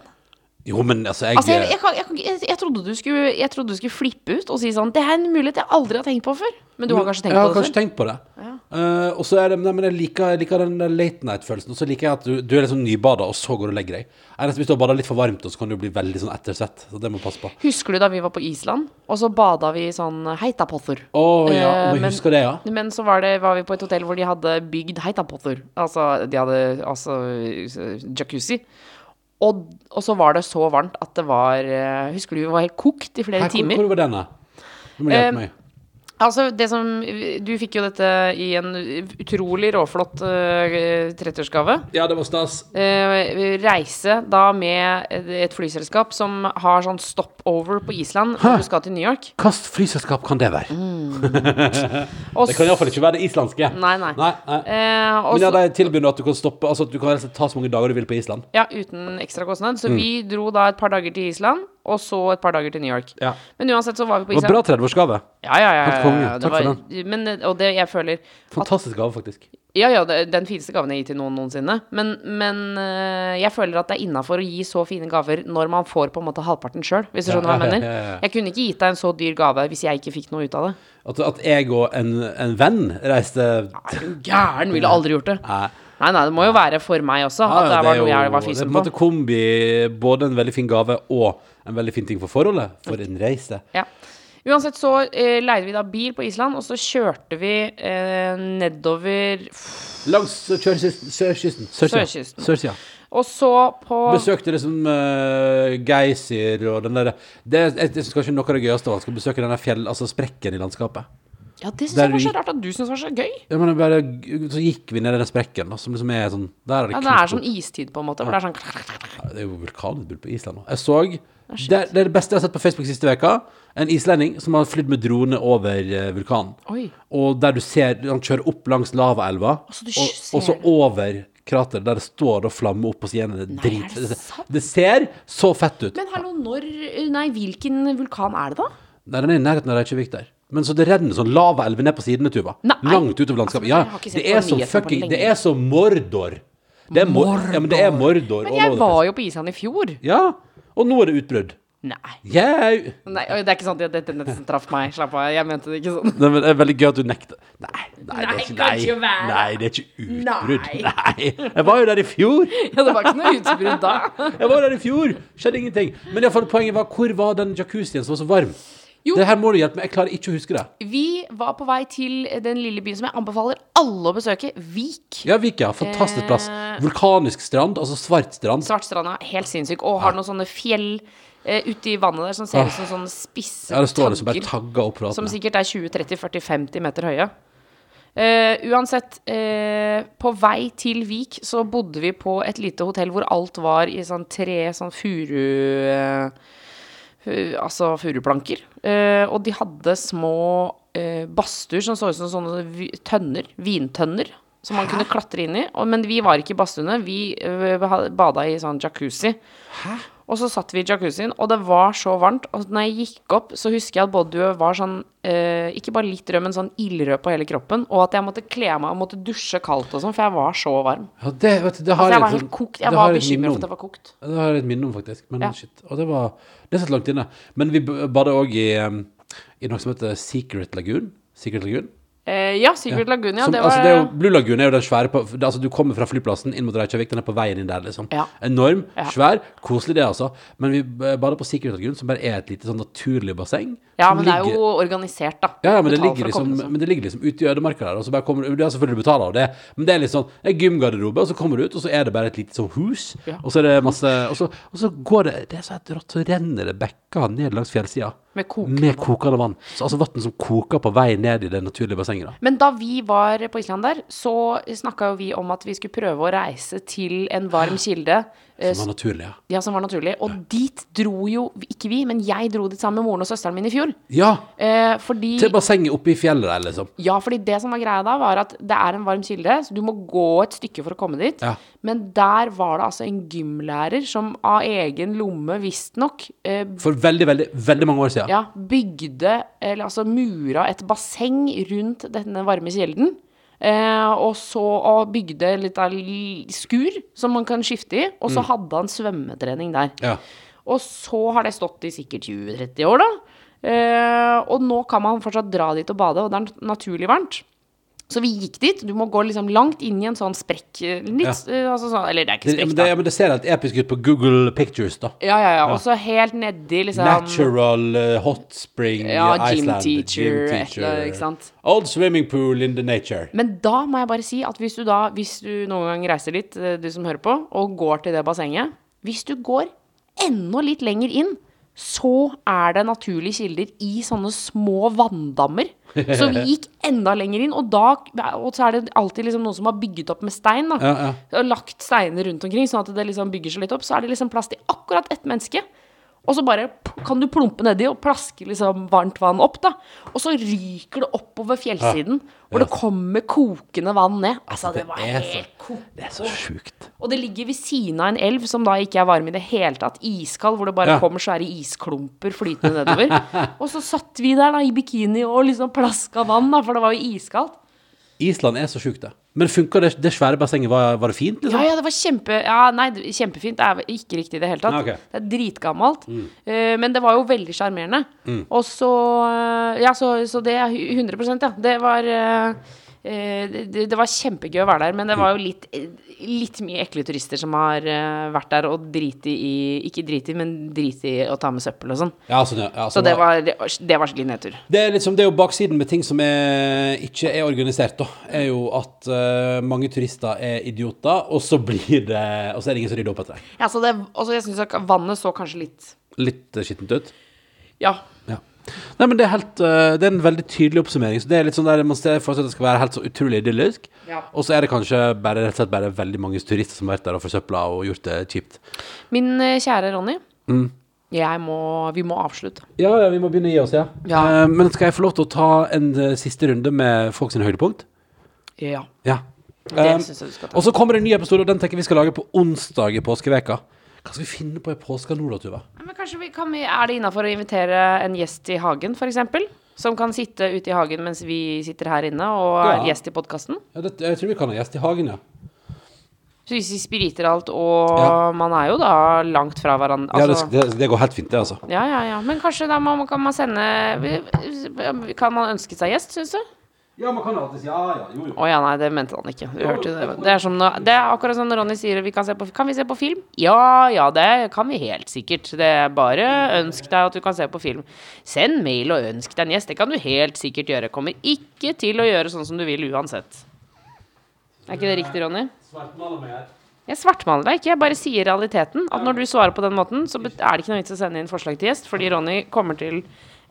Jo, men altså, jeg, Altså, jeg, jeg, kan, jeg, trodde du skulle, trodde du skulle flippe ut og si sånn Det er en mulighet jeg aldri har tenkt på før. Men du har kanskje tenkt jeg har det kanskje tenkt på det. Ja. Uh, og så er det, nei, men jeg liker, liker den late night-følelsen. Og så liker jeg at du, du er liksom nybada, og så går du og legger deg. Eneste hvis du har bada litt for varmt, og så kan du bli veldig sånn ettersvett. Så det må passe på. Husker du da vi var på Island, og så bada vi i sånn heitapother? Å ja, Eh, jeg men- husker det, ja. Men så var, det, var vi på et hotell hvor de hadde bygd heitapother. Altså, de hadde altså eh, jacuzzi. Og, og så var det så varmt at det var eh, Husker du vi var helt kokt i flere Her, timer? hvor var denne? Du må hjelpe Eh, meg. Altså, det som Du fikk jo dette i en utrolig råflott uh, 30-årsgave. Ja, det var stas. Uh, reise da med et flyselskap som har sånn stopover på Island når du skal til New York. Hvilket flyselskap kan det være? Og Det kan iallfall ikke være det islandske. Nei, nei. nei, nei. Uh, også, Men ja, de tilbyr nå at du kan stoppe Altså at du kan ta så mange dager du vil på Island. Ja, uten ekstra kostnad. Mm. Så vi dro da et par dager til Island, og så et par dager til New York. Ja. Men uansett så var vi på Det var Island. bra 30-årsgave. Ja, ja, ja. Ja, Takk for den. men, og det jeg føler Fantastisk gave, faktisk. Ja, ja, det den fineste gaven jeg har gitt til noen noensinne. Men, men øh, jeg føler at det er innafor å gi så fine gaver når man får på en måte halvparten sjøl, hvis du Ja, skjønner hva jeg mener. ja, ja, ja. Jeg kunne ikke gitt deg en så dyr gave hvis jeg ikke fikk noe ut av det. At, at jeg og en, en venn reiste Nei, gæren? Ville aldri gjort det. Nei. Nei, nei, det må jo være for meg også. At det det var noe jeg var Det er fysen på en på. måte kombi, både en veldig fin gave og en veldig fin ting for forholdet. For en reise. Ja. Uansett så eh, leide vi da bil på Island, og så kjørte vi eh, nedover Langs Sørkysten. Sørkysten. Og så på Besøkte liksom uh, Geysir og den derre Det er jeg synes kanskje noe av det gøyeste var å besøke denne fjell... Altså sprekken i landskapet. Ja, det syns jeg var så rart at du syns var så gøy. Ja, men bare, så gikk vi ned i den sprekken, da, som liksom er sånn Der er det Ja, Det er sånn istid, på en måte. For det er sånn Ja, Det er jo vulkanutbrudd på Island nå. Jeg så det, det er det beste jeg har sett på Facebook siste veka En islending som har flydd med drone over eh, vulkanen. Oi. Og der du ser Han kjører opp langs lavaelva, Altså, og, og så over krateret, der det står og flammer opp, og så gjerne det Nei, drit. er det sant? det ser så fett ut. Men hallo, når Nei, hvilken vulkan er det, da? Nei, den er i nærheten av Reykjavik der. Men så det renner sånn lavaelver ned på sidene, Tuva. Nei. Langt utover landskapet. Altså, Ja, det er så nyhetene fucking. Det er som Mordor. Det er mor ja, men det er Mordor. Men jeg var jo på Island i fjor. Ja, og nå er det utbrudd. Nei. Yeah. Nei, Det er ikke sånn at dette nesten traff meg. Slapp av. Jeg mente det ikke sånn. Nei, men det er veldig gøy at du nekter. Nei, nei, det er ikke, nei, være. nei, det er ikke utbrudd. Nei. Nei. Jeg var jo der i fjor. Ja, det var ikke noe utbrudd da. Jeg var der i fjor. Skjedde ingenting. Men i hvert fall poenget var, hvor var den jacuzzien som var så varm? Jo. Det her må du hjelpe meg. Jeg klarer ikke å huske det. Vi var på vei til den lille byen som jeg anbefaler alle å besøke. Vik. Ja, Vik, ja. Fantastisk plass. Eh. Vulkanisk strand, altså svart strand. Svart strand er helt sinnssyk. Og har noen sånne fjell eh, ute i vannet der som ser ut som sånne spisse Ja, det står liksom bare tagger. tagga opp Som sikkert er 20-30-40-50 meter høye. Uh, uansett, uh, på vei til Vik så bodde vi på et lite hotell hvor alt var i sånn tre sånn furu... eh, fu- altså furuplanker. Eh, og de hadde små eh, badstuer som så ut som sånne tønner. Vintønner. Som man kunne klatre inn i. Og, men vi var ikke i badstuene. Vi uh, bada i sånn jacuzzi. Og så satt vi i jacuzzien, og det var så varmt. Og når jeg gikk opp, så husker jeg at både du var sånn eh, Ikke bare litt rød, men sånn ildrød på hele kroppen. Og at jeg måtte kle av meg og måtte dusje kaldt og sånn, for jeg var så varm. Ja, det, vet du, det har Altså, jeg var helt sånn- kokt. Jeg var bekymra for at jeg var kokt. Det har jeg et minne om, faktisk. Men Ja. shit. Og det var Det satt langt inne. Men vi bada òg i, um, i noe som heter Secret Lagoon. Secret Lagoon. Eh, ja, Secret Lagoon, ja. Som, det var altså, det er jo, Blue Lagoon er jo den svære på, Altså, du kommer fra flyplassen inn mot Reykjavik, den er på veien inn der, liksom. Ja. Enorm, Ja. svær, koselig det, altså. Men vi bader på Secret Lagoon, som bare er et lite sånn naturlig basseng. Ja, men men det er jo organisert, da. ja, ja, men det, ligger liksom, komme, liksom, men det ligger liksom ute i ødemarka der. Og så bare kommer du, er selvfølgelig du betaler av det, men det er litt sånn Det er gymgarderobe, og så kommer du ut, og så er det bare et lite sånn hus. Ja. Og så er det masse Og så, og så går det Det er så helt rått, så renner det bekker ned langs fjellsida. Med kokende Med kokende vann. Så, altså vann som koker på vei ned i det naturlige bassenget. Da Men da vi var på Island der, så snakka jo vi om at vi skulle prøve å reise til en varm kilde. Eh, Som var naturlig, ja. Ja, som var naturlig. Og dit dro jo ikke vi, men jeg dro dit sammen med moren og søsteren min i fjor. Ja! Eh, fordi Til bassenget oppe i fjellet der, liksom. Ja, fordi det som var greia da, var at det er en varm kilde, så du må gå et stykke for å komme dit. Ja. Men der var det altså en gymlærer som av egen lomme, visstnok, eh, For veldig, veldig, veldig mange år siden. ja, bygde, eller altså mura et basseng rundt denne varme kilden. Eh, og så og bygde litt av skur som man kan skifte i, og så hadde han svømmetrening der. Ja. Og så har det stått i sikkert 20-30 år, da. Eh, og nå kan man fortsatt dra dit og bade, og det er naturlig varmt. Så vi gikk dit. Du må gå liksom langt inn i en sånn sprekk eh, litt, ja. altså sånn, Eller det er ikke Det, sprekk, men det, ja, men det ser helt episk ut på Google Pictures, da. Ja, ja, ja. Og så helt nedi liksom Natural uh, hot spring Ja, Iceland. gym teacher, et eller annet, ikke sant? Old swimming pool in the nature. Men da må jeg bare si at hvis du da, hvis du noen gang reiser litt, eh, du som hører på, og går til det bassenget Hvis du går enda litt lenger inn, så er det naturlige kilder i sånne små vanndammer. Så vi gikk enda lenger inn, og da Og så er det alltid liksom noen som har bygget opp med stein, da. Ja, ja. Og lagt steiner rundt omkring, sånn at det liksom bygger seg litt opp. Så er det liksom plass til akkurat ett menneske. Og så bare kan du plumpe nedi og plaske liksom varmt vann opp, da. Og så ryker det oppover fjellsiden, hvor det kommer kokende vann ned. Altså, det var helt koko. Det er så sjukt. Og det ligger ved siden av en elv som da ikke er varm i det hele tatt. Iskald, hvor det bare Ja. kommer svære isklumper flytende nedover. og så satt vi der da i bikini og liksom plaska vann, da, for det var jo iskaldt. Island er så sjukt, det. Men funka det, det svære bassenget? Var, var det fint, liksom? Ja, ja, det var kjempe Ja, nei, kjempefint. Det er ikke riktig i det hele tatt. Nei, ok. Det er dritgammelt. Eh, men det var jo veldig sjarmerende. Og så eh, Ja, så, så det er hu- 100 ja. Det var eh, det, det var kjempegøy å være der, men det var jo litt, eh, litt mye ekle turister som har eh, vært der og driti i Ikke driti, men driti i å ta med søppel og sånn. Ja, sånn, ja. ja Så sånn det var- det var skikkelig nedtur. Det er, liksom, det er jo baksiden med ting som er, ikke er organisert, da. Er jo at uh, mange turister er idioter, og så blir det Og så er det ingen som rydder opp etter det. Ja, så det, jeg syns vannet så kanskje litt Litt eh, skittent ut. Ja. Ja. Nei, men det er helt uh, Det er en veldig tydelig oppsummering. Så det er litt sånn der Man ser for seg at det skal være helt så utrolig idyllisk, Ja. og så er det kanskje bare, rett og slett bare veldig mange turister som har vært der og forsøpla og gjort det kjipt. Min eh, kjære Ronny, Mm. må, vi må avslutte. Ja, ja, vi må begynne å gi oss, ja. Ja. Uh, men skal jeg få lov til å ta en uh, siste runde med folk sine høydepunkt? Ja. Ja. Ta. og så kommer det en ny episode, og den tenker vi skal lage på onsdag i påskeveka. Hva skal vi finne på i påska nå, da, Tuva? Men kanskje vi, kan vi, Er det innafor å invitere en gjest i hagen, f.eks.? Som kan sitte ute i hagen mens vi sitter her inne og er Ja. gjest i podkasten? Ja, det, jeg tror vi kan ha gjest i hagen, ja. Så hvis vi spriter alt, og Ja. man er jo da langt fra hverandre ja det, altså, det, det går helt fint, det, altså. ja, ja, ja. Men kanskje da må, kan man sende Kan man ønske seg gjest, syns du? Ja, man kan alltid si ja, ja, jo, jo. Å ja, nei, det mente han ikke. Du hørte det. Det er, som når, det er akkurat som når Ronny sier vi kan, se på, kan vi se på film? Ja, ja, det kan vi helt sikkert. Det er bare ønsk deg at du kan se på film. Send mail og ønsk deg en gjest. Det kan du helt sikkert gjøre. Kommer ikke til å gjøre sånn som du vil uansett. Er ikke det riktig, Ronny? Svartmaler meg her. Jeg svartmaler deg ikke, jeg bare sier realiteten. At når du svarer på den måten, så er det ikke noe vits å sende inn forslag til gjest, fordi Ronny kommer til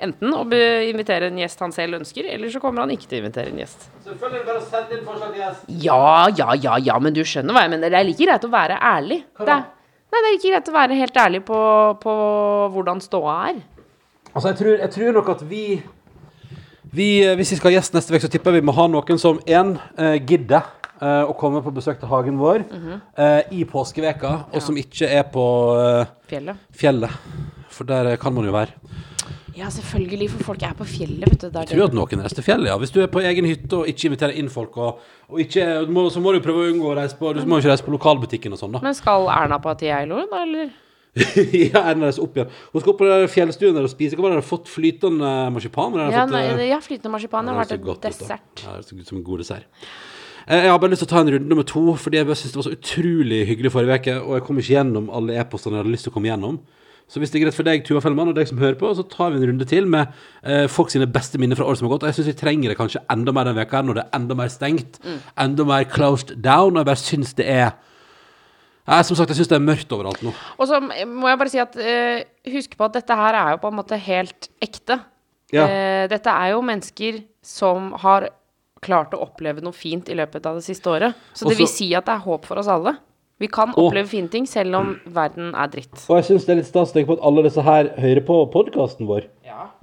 enten å invitere en gjest han selv ønsker, eller så kommer han ikke til å invitere en gjest. Selvfølgelig bare send inn forslag til gjest. Ja, ja, ja, ja, men du skjønner hva jeg mener. Det er like greit å være ærlig. Hva Det da? nei, det er ikke greit å være helt ærlig på, på hvordan ståa er. Altså, jeg tror, jeg tror nok at vi, vi eh, Hvis vi skal ha gjest neste uke, så tipper jeg vi må ha noen som én uh, gidder eh, å komme på besøk til hagen vår eh, i påskeveka, og som ikke er på eh, Fjellet. fjellet. For der eh, kan man jo være. Ja, selvfølgelig, for folk er på fjellet, vet du. Der Jeg tror at noen reiser til fjellet, ja. Hvis du er på egen hytte og ikke inviterer inn folk, og, og ikke, må, så må du prøve å unngå å reise på Du må ikke reise på lokalbutikken og sånn, da. Men skal Erna på til Geilo, da, eller? ja, Erna reiser opp igjen. Hun skal opp på fjellstuen der og spise. Hva var det? Har du fått flytende marsipan? Eller har du Ja, fått, nei, eh, ja flytende marsipan har vært et dessert. ut. Ja, det ser ut som en god dessert. Eh, Jeg har bare lyst til å ta en runde nummer to, fordi jeg synes det var så utrolig hyggelig forrige uke, og jeg kom ikke gjennom alle e-postene jeg hadde lyst til å komme gjennom. Så hvis det er greit for deg, Tuva Fellmann, og deg som hører på, så tar vi en runde til med eh, folk sine beste minner fra året som har gått. Og jeg syns vi trenger det kanskje enda mer denne veka her, når det er enda mer stengt, Mm. enda mer closed down, og jeg bare syns det er jeg, Som sagt, jeg syns det er mørkt overalt nå. Og så må jeg bare si at eh, husk på at dette her er jo på en måte helt ekte. Ja. Eh, dette er jo mennesker som har klart å oppleve noe fint i løpet av det siste året. Så det Også- vil si at det er håp for oss alle. Vi kan oppleve fine ting selv om verden er dritt. Og jeg syns det er litt stas å tenke på at alle disse her hører på podkasten vår.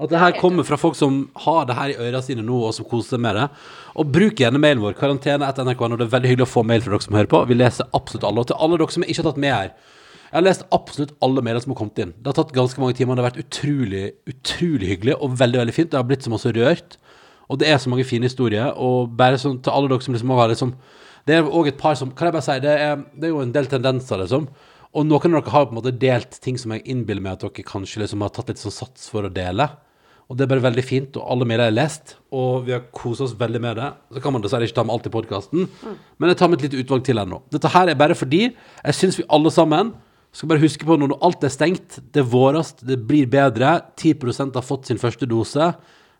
At det her kommer fra folk som har det her i øra sine nå, og som koser seg med det. Og bruk gjerne mailen vår, karantene etter NRK, og det er veldig hyggelig å få mail fra dere som hører på. Vi leser absolutt alle. Og til alle dere som ikke har tatt med her. Jeg har lest absolutt alle mailene som har kommet inn. Det har tatt ganske mange timer. Det har vært utrolig, utrolig hyggelig og veldig, veldig fint. Det har blitt så masse rørt. Og det er så mange fine historier. Og bare sånn til alle dere som liksom har liksom Det er òg et par som Kan jeg bare si, det er, det er jo en del tendenser, liksom. Og noen av dere har på en måte delt ting som jeg innbiller meg at dere kanskje liksom har tatt litt sånn sats for å dele. Og det er bare veldig fint, og alle medier er lest, og vi har koset oss veldig med det. Så kan man dessverre ikke ta med alt i podkasten, men jeg tar med et lite utvalg til ennå. Dette her er bare fordi jeg syns vi alle sammen skal bare huske på når alt er stengt, det er vårest, det blir bedre, 10% har fått sin første dose,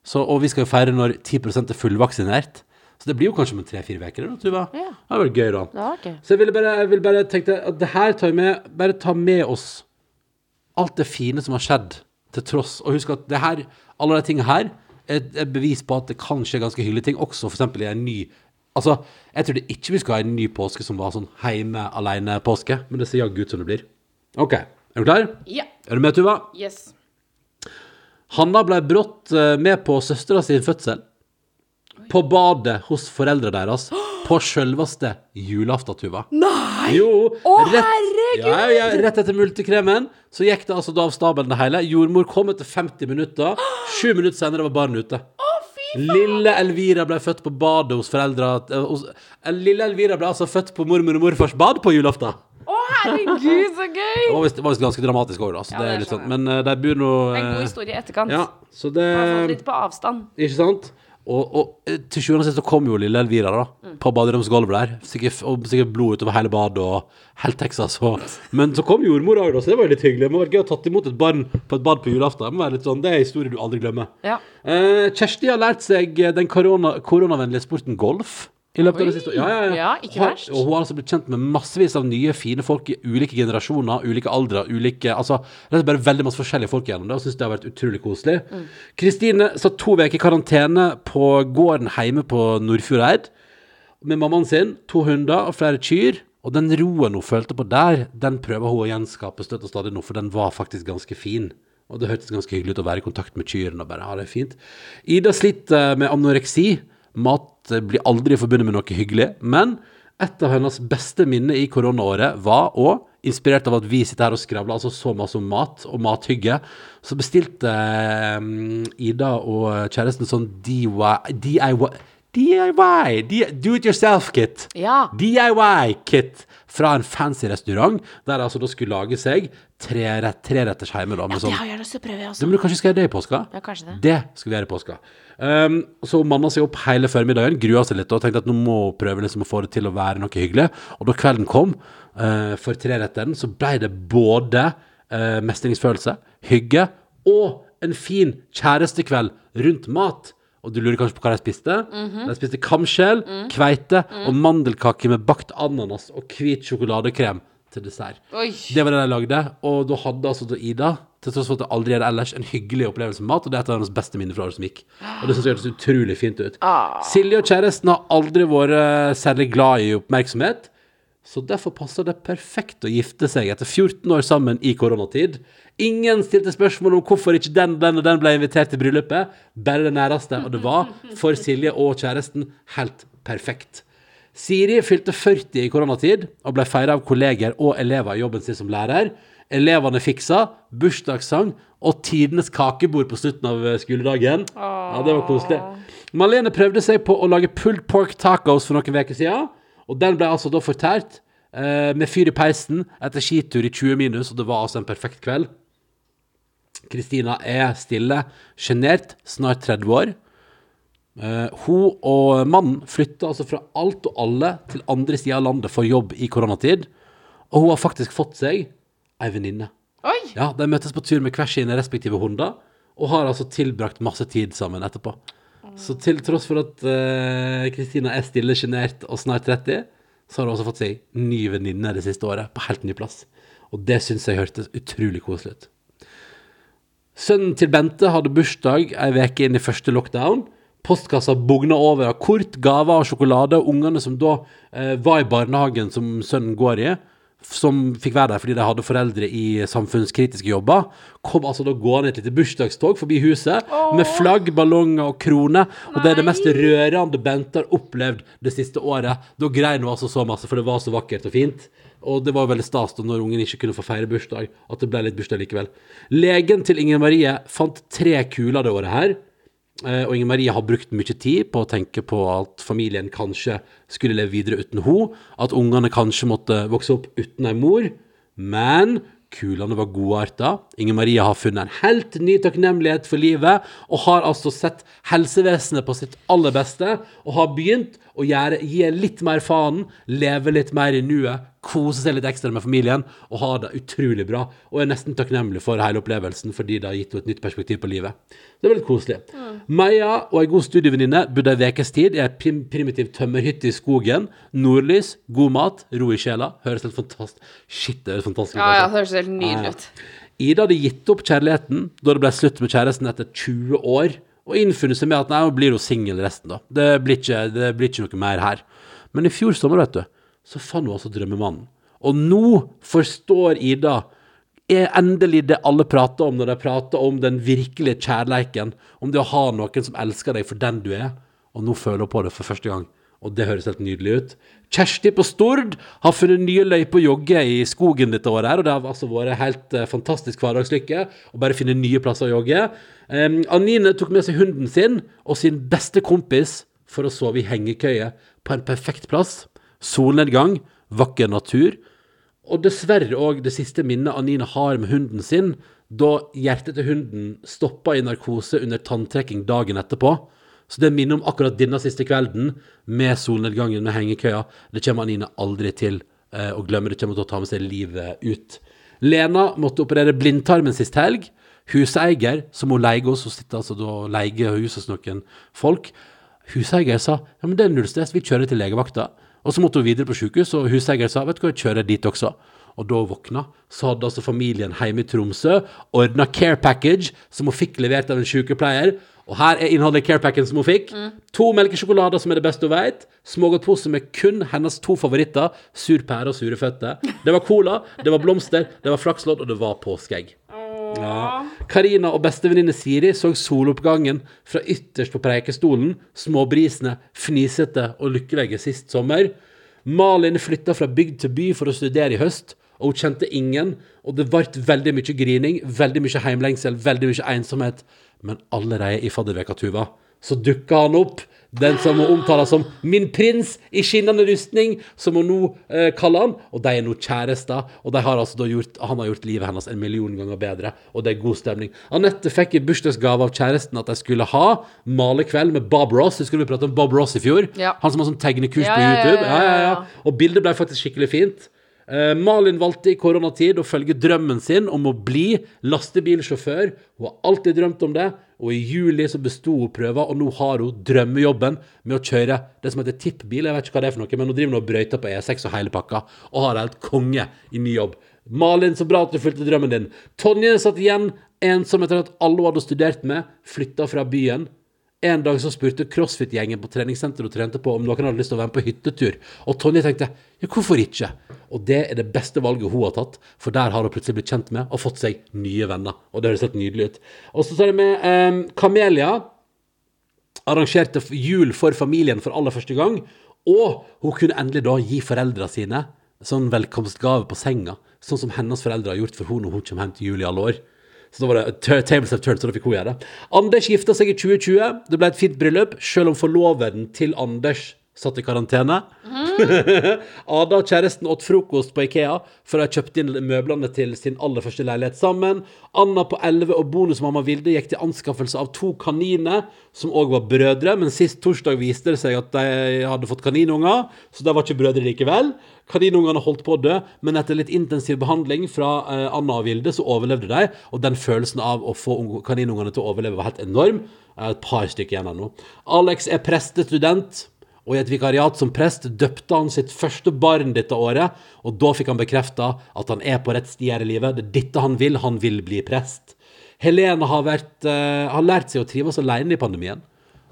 så, og vi skal jo feire når 10% er fullvaksinert. Så det blir jo kanskje om tre-fire uker, Tuva. Ja. Det hadde vært gøy, da. Det var gøy. Så jeg ville bare, jeg vil bare tenke at det her tar vi med Bare ta med oss alt det fine som har skjedd, til tross. Og husk at det her, alle de tingene her er et bevis på at det kan skje ganske hyggelige ting, også f.eks. i en ny Altså, jeg trodde ikke vi skulle ha en ny påske som var sånn heime-alene-påske, men det ser jaggu ut som det blir. OK. Er du klar? Ja. Er du med, Tuva? Yes. Hanna ble brått eh, med på søstera sin fødsel. På badet hos foreldra deres på sjølveste julaften, Tuva. Nei! Jo, Å, herregud! Ja, ja, rett etter multekremen så gikk det altså da av stabelen det hele. Jordmor kom etter 50 minutter. Sju minutter senere var barnet ute. Å, fy faen! Lille Elvira ble født på badet hos foreldra. eh, hos- eh, Lille Elvira ble altså født på mormor og morfars bad på julaften. Å, herregud, så gøy! Det var visst- det var visst ganske dramatisk òg, da. Så Ja, det det er litt sånn. skjønner Men eh, de bor nå en god eh, historie i etterkant. Ja, så det har fått litt på avstand. Ikke sant? Og, og eh, til sjuende og sist så kom jo lille Elvira da Mm. på baderomsgulvet der. Sikkert, og sikkert blod utover hele badet og helt Texas. Og, men så kom jordmor òg, så det var jo litt hyggelig. Det må være gøy å ha tatt imot et barn på et bad på julaften. Det må være litt sånn, det er en historie du aldri glemmer. Ja. Eh, Kjersti har lært seg den korona, koronavennlige sporten golf. I løpet av det siste Ja, ja, ja. Ja, ikke Har- verst. Og hun har altså blitt kjent med massevis av nye, fine folk i ulike generasjoner, ulike aldre, ulike Altså, det er bare veldig masse forskjellige folk gjennom det, og syns det har vært utrolig koselig. Mm. Kristine satt to uker i karantene på gården hjemme på Nordfjordeid med mammaen sin, to hunder og flere kyr. Og den roen hun følte på der, den prøver hun å gjenskape støtt og stadig nå, for den var faktisk ganske fin. Og det hørtes ganske hyggelig ut å være i kontakt med kyrne og bare ha det fint. Ida sliter med anoreksi. Mat eh, blir aldri forbundet med noe hyggelig. Men et av hennes beste minner i koronaåret var å, inspirert av at vi sitter her og skravler altså så masse om mat og mathygge, så bestilte eh, Ida og kjæresten sånn DIY, DIY DIY, do it yourself-kit. Ja. DIY-kit fra en fancy restaurant, der altså da skulle lage seg trerett, treretters hjemme. Da, med Det sånn. har jeg lyst til å prøve, jeg også. men du kanskje skal gjøre det i påska? Ja, kanskje det. Det skal vi gjøre i påska. Um, så manna seg opp hele formiddagen, grua seg litt og tenkte at nå må prøve liksom å få det til å være noe hyggelig. Og da kvelden kom uh, for treretteren, så ble det både uh, mestringsfølelse, hygge og en fin kjærestekveld rundt mat. Og du lurer kanskje på hva de spiste? De spiste kamskjell, kveite og mandelkake med bakt ananas og hvit sjokoladekrem til dessert. Oi. Det var det de lagde, og da hadde altså da Ida, til tross for at det aldri er ellers, en hyggelig opplevelse med mat, og det er et av hennes beste minner fra året som gikk. Og det synes jeg hørtes utrolig fint ut. Ah. Silje og kjæresten har aldri vært særlig glad i oppmerksomhet, så derfor passer det perfekt å gifte seg etter 14 år sammen i koronatid. Ingen stilte spørsmål om hvorfor ikke den, den og den ble invitert til bryllupet, bare det næreste, og det var for Silje og kjæresten helt perfekt. Siri fylte 40 i koronatid og ble feira av kolleger og elever i jobben sin som lærer. Elevene fiksa bursdagssang og tidenes kakebord på slutten av eh, skoledagen. Ja, det var koselig. Malene prøvde seg på å lage pulled pork tacos for noen uker siden, og den ble altså da fortært eh, med fyr i peisen etter skitur i 20 minus, og det var altså en perfekt kveld. Kristina er stille, sjenert, snart 30 år. Eh, hun og mannen flytta altså fra alt og alle til andre sida av landet for jobb i koronatid. Og hun har faktisk fått seg ei venninne. Ja, De møtes på tur med hver sine respektive hunder, og har altså tilbrakt masse tid sammen etterpå. Så til tross for at Kristina Kristina er stille, sjenert og snart 30, så har hun også fått seg ny venninne det siste året, på helt ny plass. Og det syns jeg hørtes utrolig koselig ut. Sønnen til Bente hadde bursdag ei uke inn i første lockdown. Postkassa bugna over av kort, gaver og sjokolade. Og ungene som da eh, var i barnehagen som sønnen går i, som fikk være der fordi de hadde foreldre i samfunnskritiske jobber, kom altså da gående et lite bursdagstog forbi huset med flagg, ballonger og kroner. Og det er det mest rørende Bente har opplevd det siste året. Da grein hun altså så masse, for det var så vakkert og fint. Og det var veldig stas da når ungen ikke kunne få feire bursdag, at det ble litt bursdag likevel. Legen til Inger Marie fant tre kuler det året her. Eh, Og Inger Marie har brukt mye tid på å tenke på at familien kanskje skulle leve videre uten henne. At ungene kanskje måtte vokse opp uten ei mor. Men Kulene var godarta. Inger Marie har funnet en helt ny takknemlighet for livet, og har altså sett helsevesenet på sitt aller beste, og har begynt å gjøre, gi litt mer faen, leve litt mer i nuet, kose seg litt ekstra med familien, og ha det utrolig bra. Og er nesten takknemlig for hele opplevelsen, fordi det har gitt henne et nytt perspektiv på livet. Det er veldig koselig. Maja og ei god studievenninne bodde ei ukes tid i ei prim primitiv tømmerhytte i skogen. Nordlys, god mat, ro i sjela. Høres helt fantastisk Shit, det høres fantastisk ut. Ja, ja, altså. høres helt nydelig ut. Ida hadde gitt opp kjærligheten da det ble slutt med kjæresten etter 20 år, og innfunnet seg med at nei, nå blir hun singel resten, da. Det blir, ikke, det blir ikke noe mer her. Men i fjor sommer, vet du, så fant hun altså drømmemannen. Og nå forstår Ida er endelig det alle prater om når de prater om den virkelige kjærleiken, om det å ha noen som elsker deg for den du er, og nå føler hun på det for første gang. Og det høres helt nydelig ut. Kjersti på Stord har funnet nye løyper å jogge i skogen dette året, og det har altså vært helt eh, fantastisk hverdagslykke å bare finne nye plasser å jogge. Um, Anine tok med seg hunden sin og sin beste kompis for å sove i hengekøye på en perfekt plass. Solnedgang, vakker natur, og dessverre òg det siste minnet Anine har med hunden sin, da hjertet til hunden stoppa i narkose under tanntrekking dagen etterpå. Så det minner om akkurat denne siste kvelden med solnedgangen med hengekøya. Det kommer Anine aldri til eh, å glemme. Det kommer til å ta med seg livet ut. Lena måtte operere blindtarmen sist helg. Huseier, som hun leier hos, hun sitter altså da leier huset hos noen folk. Huseier sa ja, men det er null stress, vi kjører til legevakta. Og så måtte hun videre på sykehus, og huseier sa vet du hva, jeg kjører dit også. Og da hun våkna, så hadde altså familien hjemme i Tromsø ordna care package som hun fikk levert av en sykepleier. Og her er innholdet i care packen som hun fikk. To melkesjokolader som er det beste hun vet. Smågodtpose med kun hennes to favoritter, sur pære og sure føtter. Det var cola, det var blomster, det var flakslodd, og det var påskeegg. Ja. Karina og bestevenninne Siri så soloppgangen fra ytterst på preikestolen, småbrisene, fnisete og lykkelige sist sommer. Malin flytta fra bygd til by for å studere i høst, og hun kjente ingen, og det ble veldig mye grining, veldig mye heimlengsel, veldig mye ensomhet. Men allerede i fadderveka Tuva, så dukka han opp, den som hun omtaler som 'min prins i skinnende rustning', som hun nå eh, kaller han. Og de er nå kjærester, og har altså gjort, han har gjort livet hennes en million ganger bedre, og det er god stemning. Anette fikk i bursdagsgave av kjæresten at de skulle ha malekveld med Bob Ross. Husker du vi pratet om Bob Ross i fjor? Ja. Han som har sånn tegnekurs Ja, på YouTube. ja, ja, ja. Og bildet ble faktisk skikkelig fint. Eh, Malin valgte i koronatid å følge drømmen sin om å bli lastebilsjåfør. Hun har alltid drømt om det, og i juli så besto hun prøva, og nå har hun drømmejobben med å kjøre det som heter tippbil. Jeg vet ikke hva det er for noe, men hun driver nå og brøyter på E6 og hele pakka, og har helt konge i ny jobb. Malin, så bra at du fulgte drømmen din. Tonje satt igjen ensom etter at alle hun hadde studert med, flytta fra byen. En dag så spurte CrossFit-gjengen på treningssenteret hun trente på om noen hadde lyst til å være med på hyttetur. Og Tonje tenkte ja, hvorfor ikke? Og det er det beste valget hun har tatt, for der har hun plutselig blitt kjent med og fått seg nye venner. Og det høres helt nydelig ut. Og så tar jeg med eh, Kamelia. Arrangerte jul for familien for aller første gang. Og hun kunne endelig da gi foreldra sine sånn velkomstgave på senga, sånn som hennes foreldre har gjort for hun når hun kommer hjem til jul i alle år. Så da var det tables of Turns, så da fikk hun gjøre det. Anders gifta seg i 2020. Det ble et fint bryllup, selv om forloveren til Anders satt i karantene. Ada og kjæresten åt frokost på Ikea før de kjøpte inn møblene til sin aller første leilighet sammen. Anna på 11 og bonusmamma Vilde gikk til anskaffelse av to kaniner, som òg var brødre, men sist torsdag viste det seg at de hadde fått kaninunger, så de var ikke brødre likevel. Kaninungene holdt på å dø, men etter litt intensiv behandling fra eh, Anna og Vilde, så overlevde de, og den følelsen av å få kaninungene til å overleve var helt enorm. Et par stykker igjen ennå. Alex er prestestudent. Og i et vikariat som prest døpte han sitt første barn dette året, og da fikk han bekrefta at han er på rett sti her i livet. Det er dette han vil. Han vil bli prest. Helene har, vært, uh, har lært seg å trives alene i pandemien.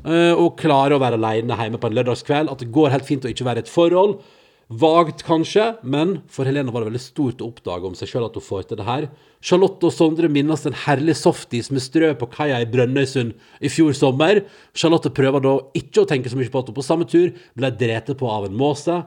Uh, og klarer å være alene hjemme på en lørdagskveld. At det går helt fint å ikke være i et forhold. Vagt kanskje, men for Helene var det veldig stort å oppdage om seg sjøl at hun får til det her. Charlotte og Sondre minnes en herlig softis med strø på kaia i Brønnøysund i fjor sommer. Charlotte prøver da ikke å tenke så mye på at hun på samme tur ble drept på av en måse.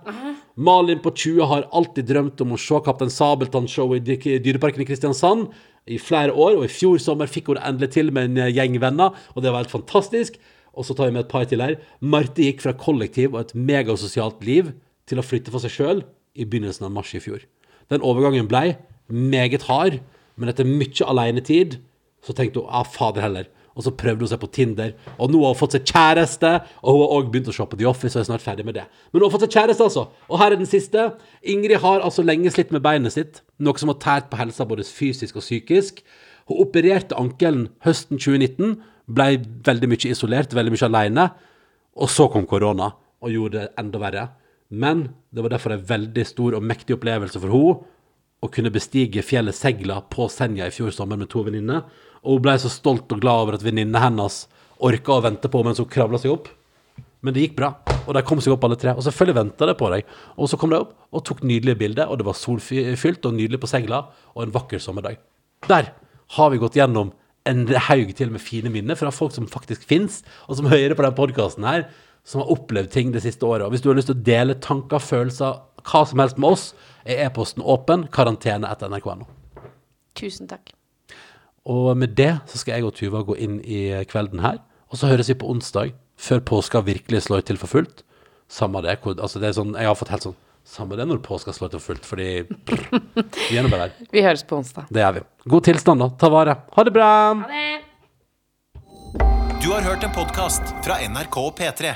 Malin på 20 har alltid drømt om å se Kaptein Sabeltann-show i Dyreparken i Kristiansand i flere år, og i fjor sommer fikk hun det endelig til med en gjeng venner, og det var helt fantastisk. Og så tar vi med et par til her. Marte gikk fra kollektiv og et megasosialt liv til å flytte for seg sjøl i begynnelsen av mars i fjor. Den overgangen blei meget hard, men etter mye alenetid så tenkte hun ah, fader heller. Og så prøvde hun seg på Tinder, og nå har hun fått seg kjæreste. Og hun har òg begynt å se på The Office, og er snart ferdig med det. Men hun har fått seg kjæreste, altså. Og her er den siste. Ingrid har altså lenge slitt med beinet sitt, noe som har tært på helsa både fysisk og psykisk. Hun opererte ankelen høsten 2019, ble veldig mye isolert, veldig mye alene. Og så kom korona og gjorde det enda verre. Men det var derfor en veldig stor og mektig opplevelse for henne å kunne bestige fjellet Segla på Senja i fjor sommer med to venninner. Og hun ble så stolt og glad over at venninnene hennes orka å vente på mens hun kravla seg opp. Men det gikk bra, og de kom seg opp alle tre. Og selvfølgelig venta de på deg. Og så kom de opp og tok nydelige bilder, og det var solfylt og nydelig på Segla, og en vakker sommerdag. Der har vi gått gjennom en haug til med fine minner fra folk som faktisk fins, og som hører på denne podkasten her, som har opplevd ting det siste året. Og hvis du har lyst til å dele tanker, følelser, hva som helst med oss, er e-posten åpen. Karantene etter nrk.no. Tusen takk. Og med det så skal jeg og Tuva gå inn i kvelden her. Og så høres vi på onsdag, før påska virkelig slår til for fullt. Samme det. hvor- Altså det er sånn, jeg har fått helt sånn Samme det når påska slår til for fullt, fordi Vi er nå bare her. Vi høres på onsdag. Det gjør vi. God tilstand, da. Ta vare. Ha det bra. Ha det! Du har hørt en podkast fra NRK og P3.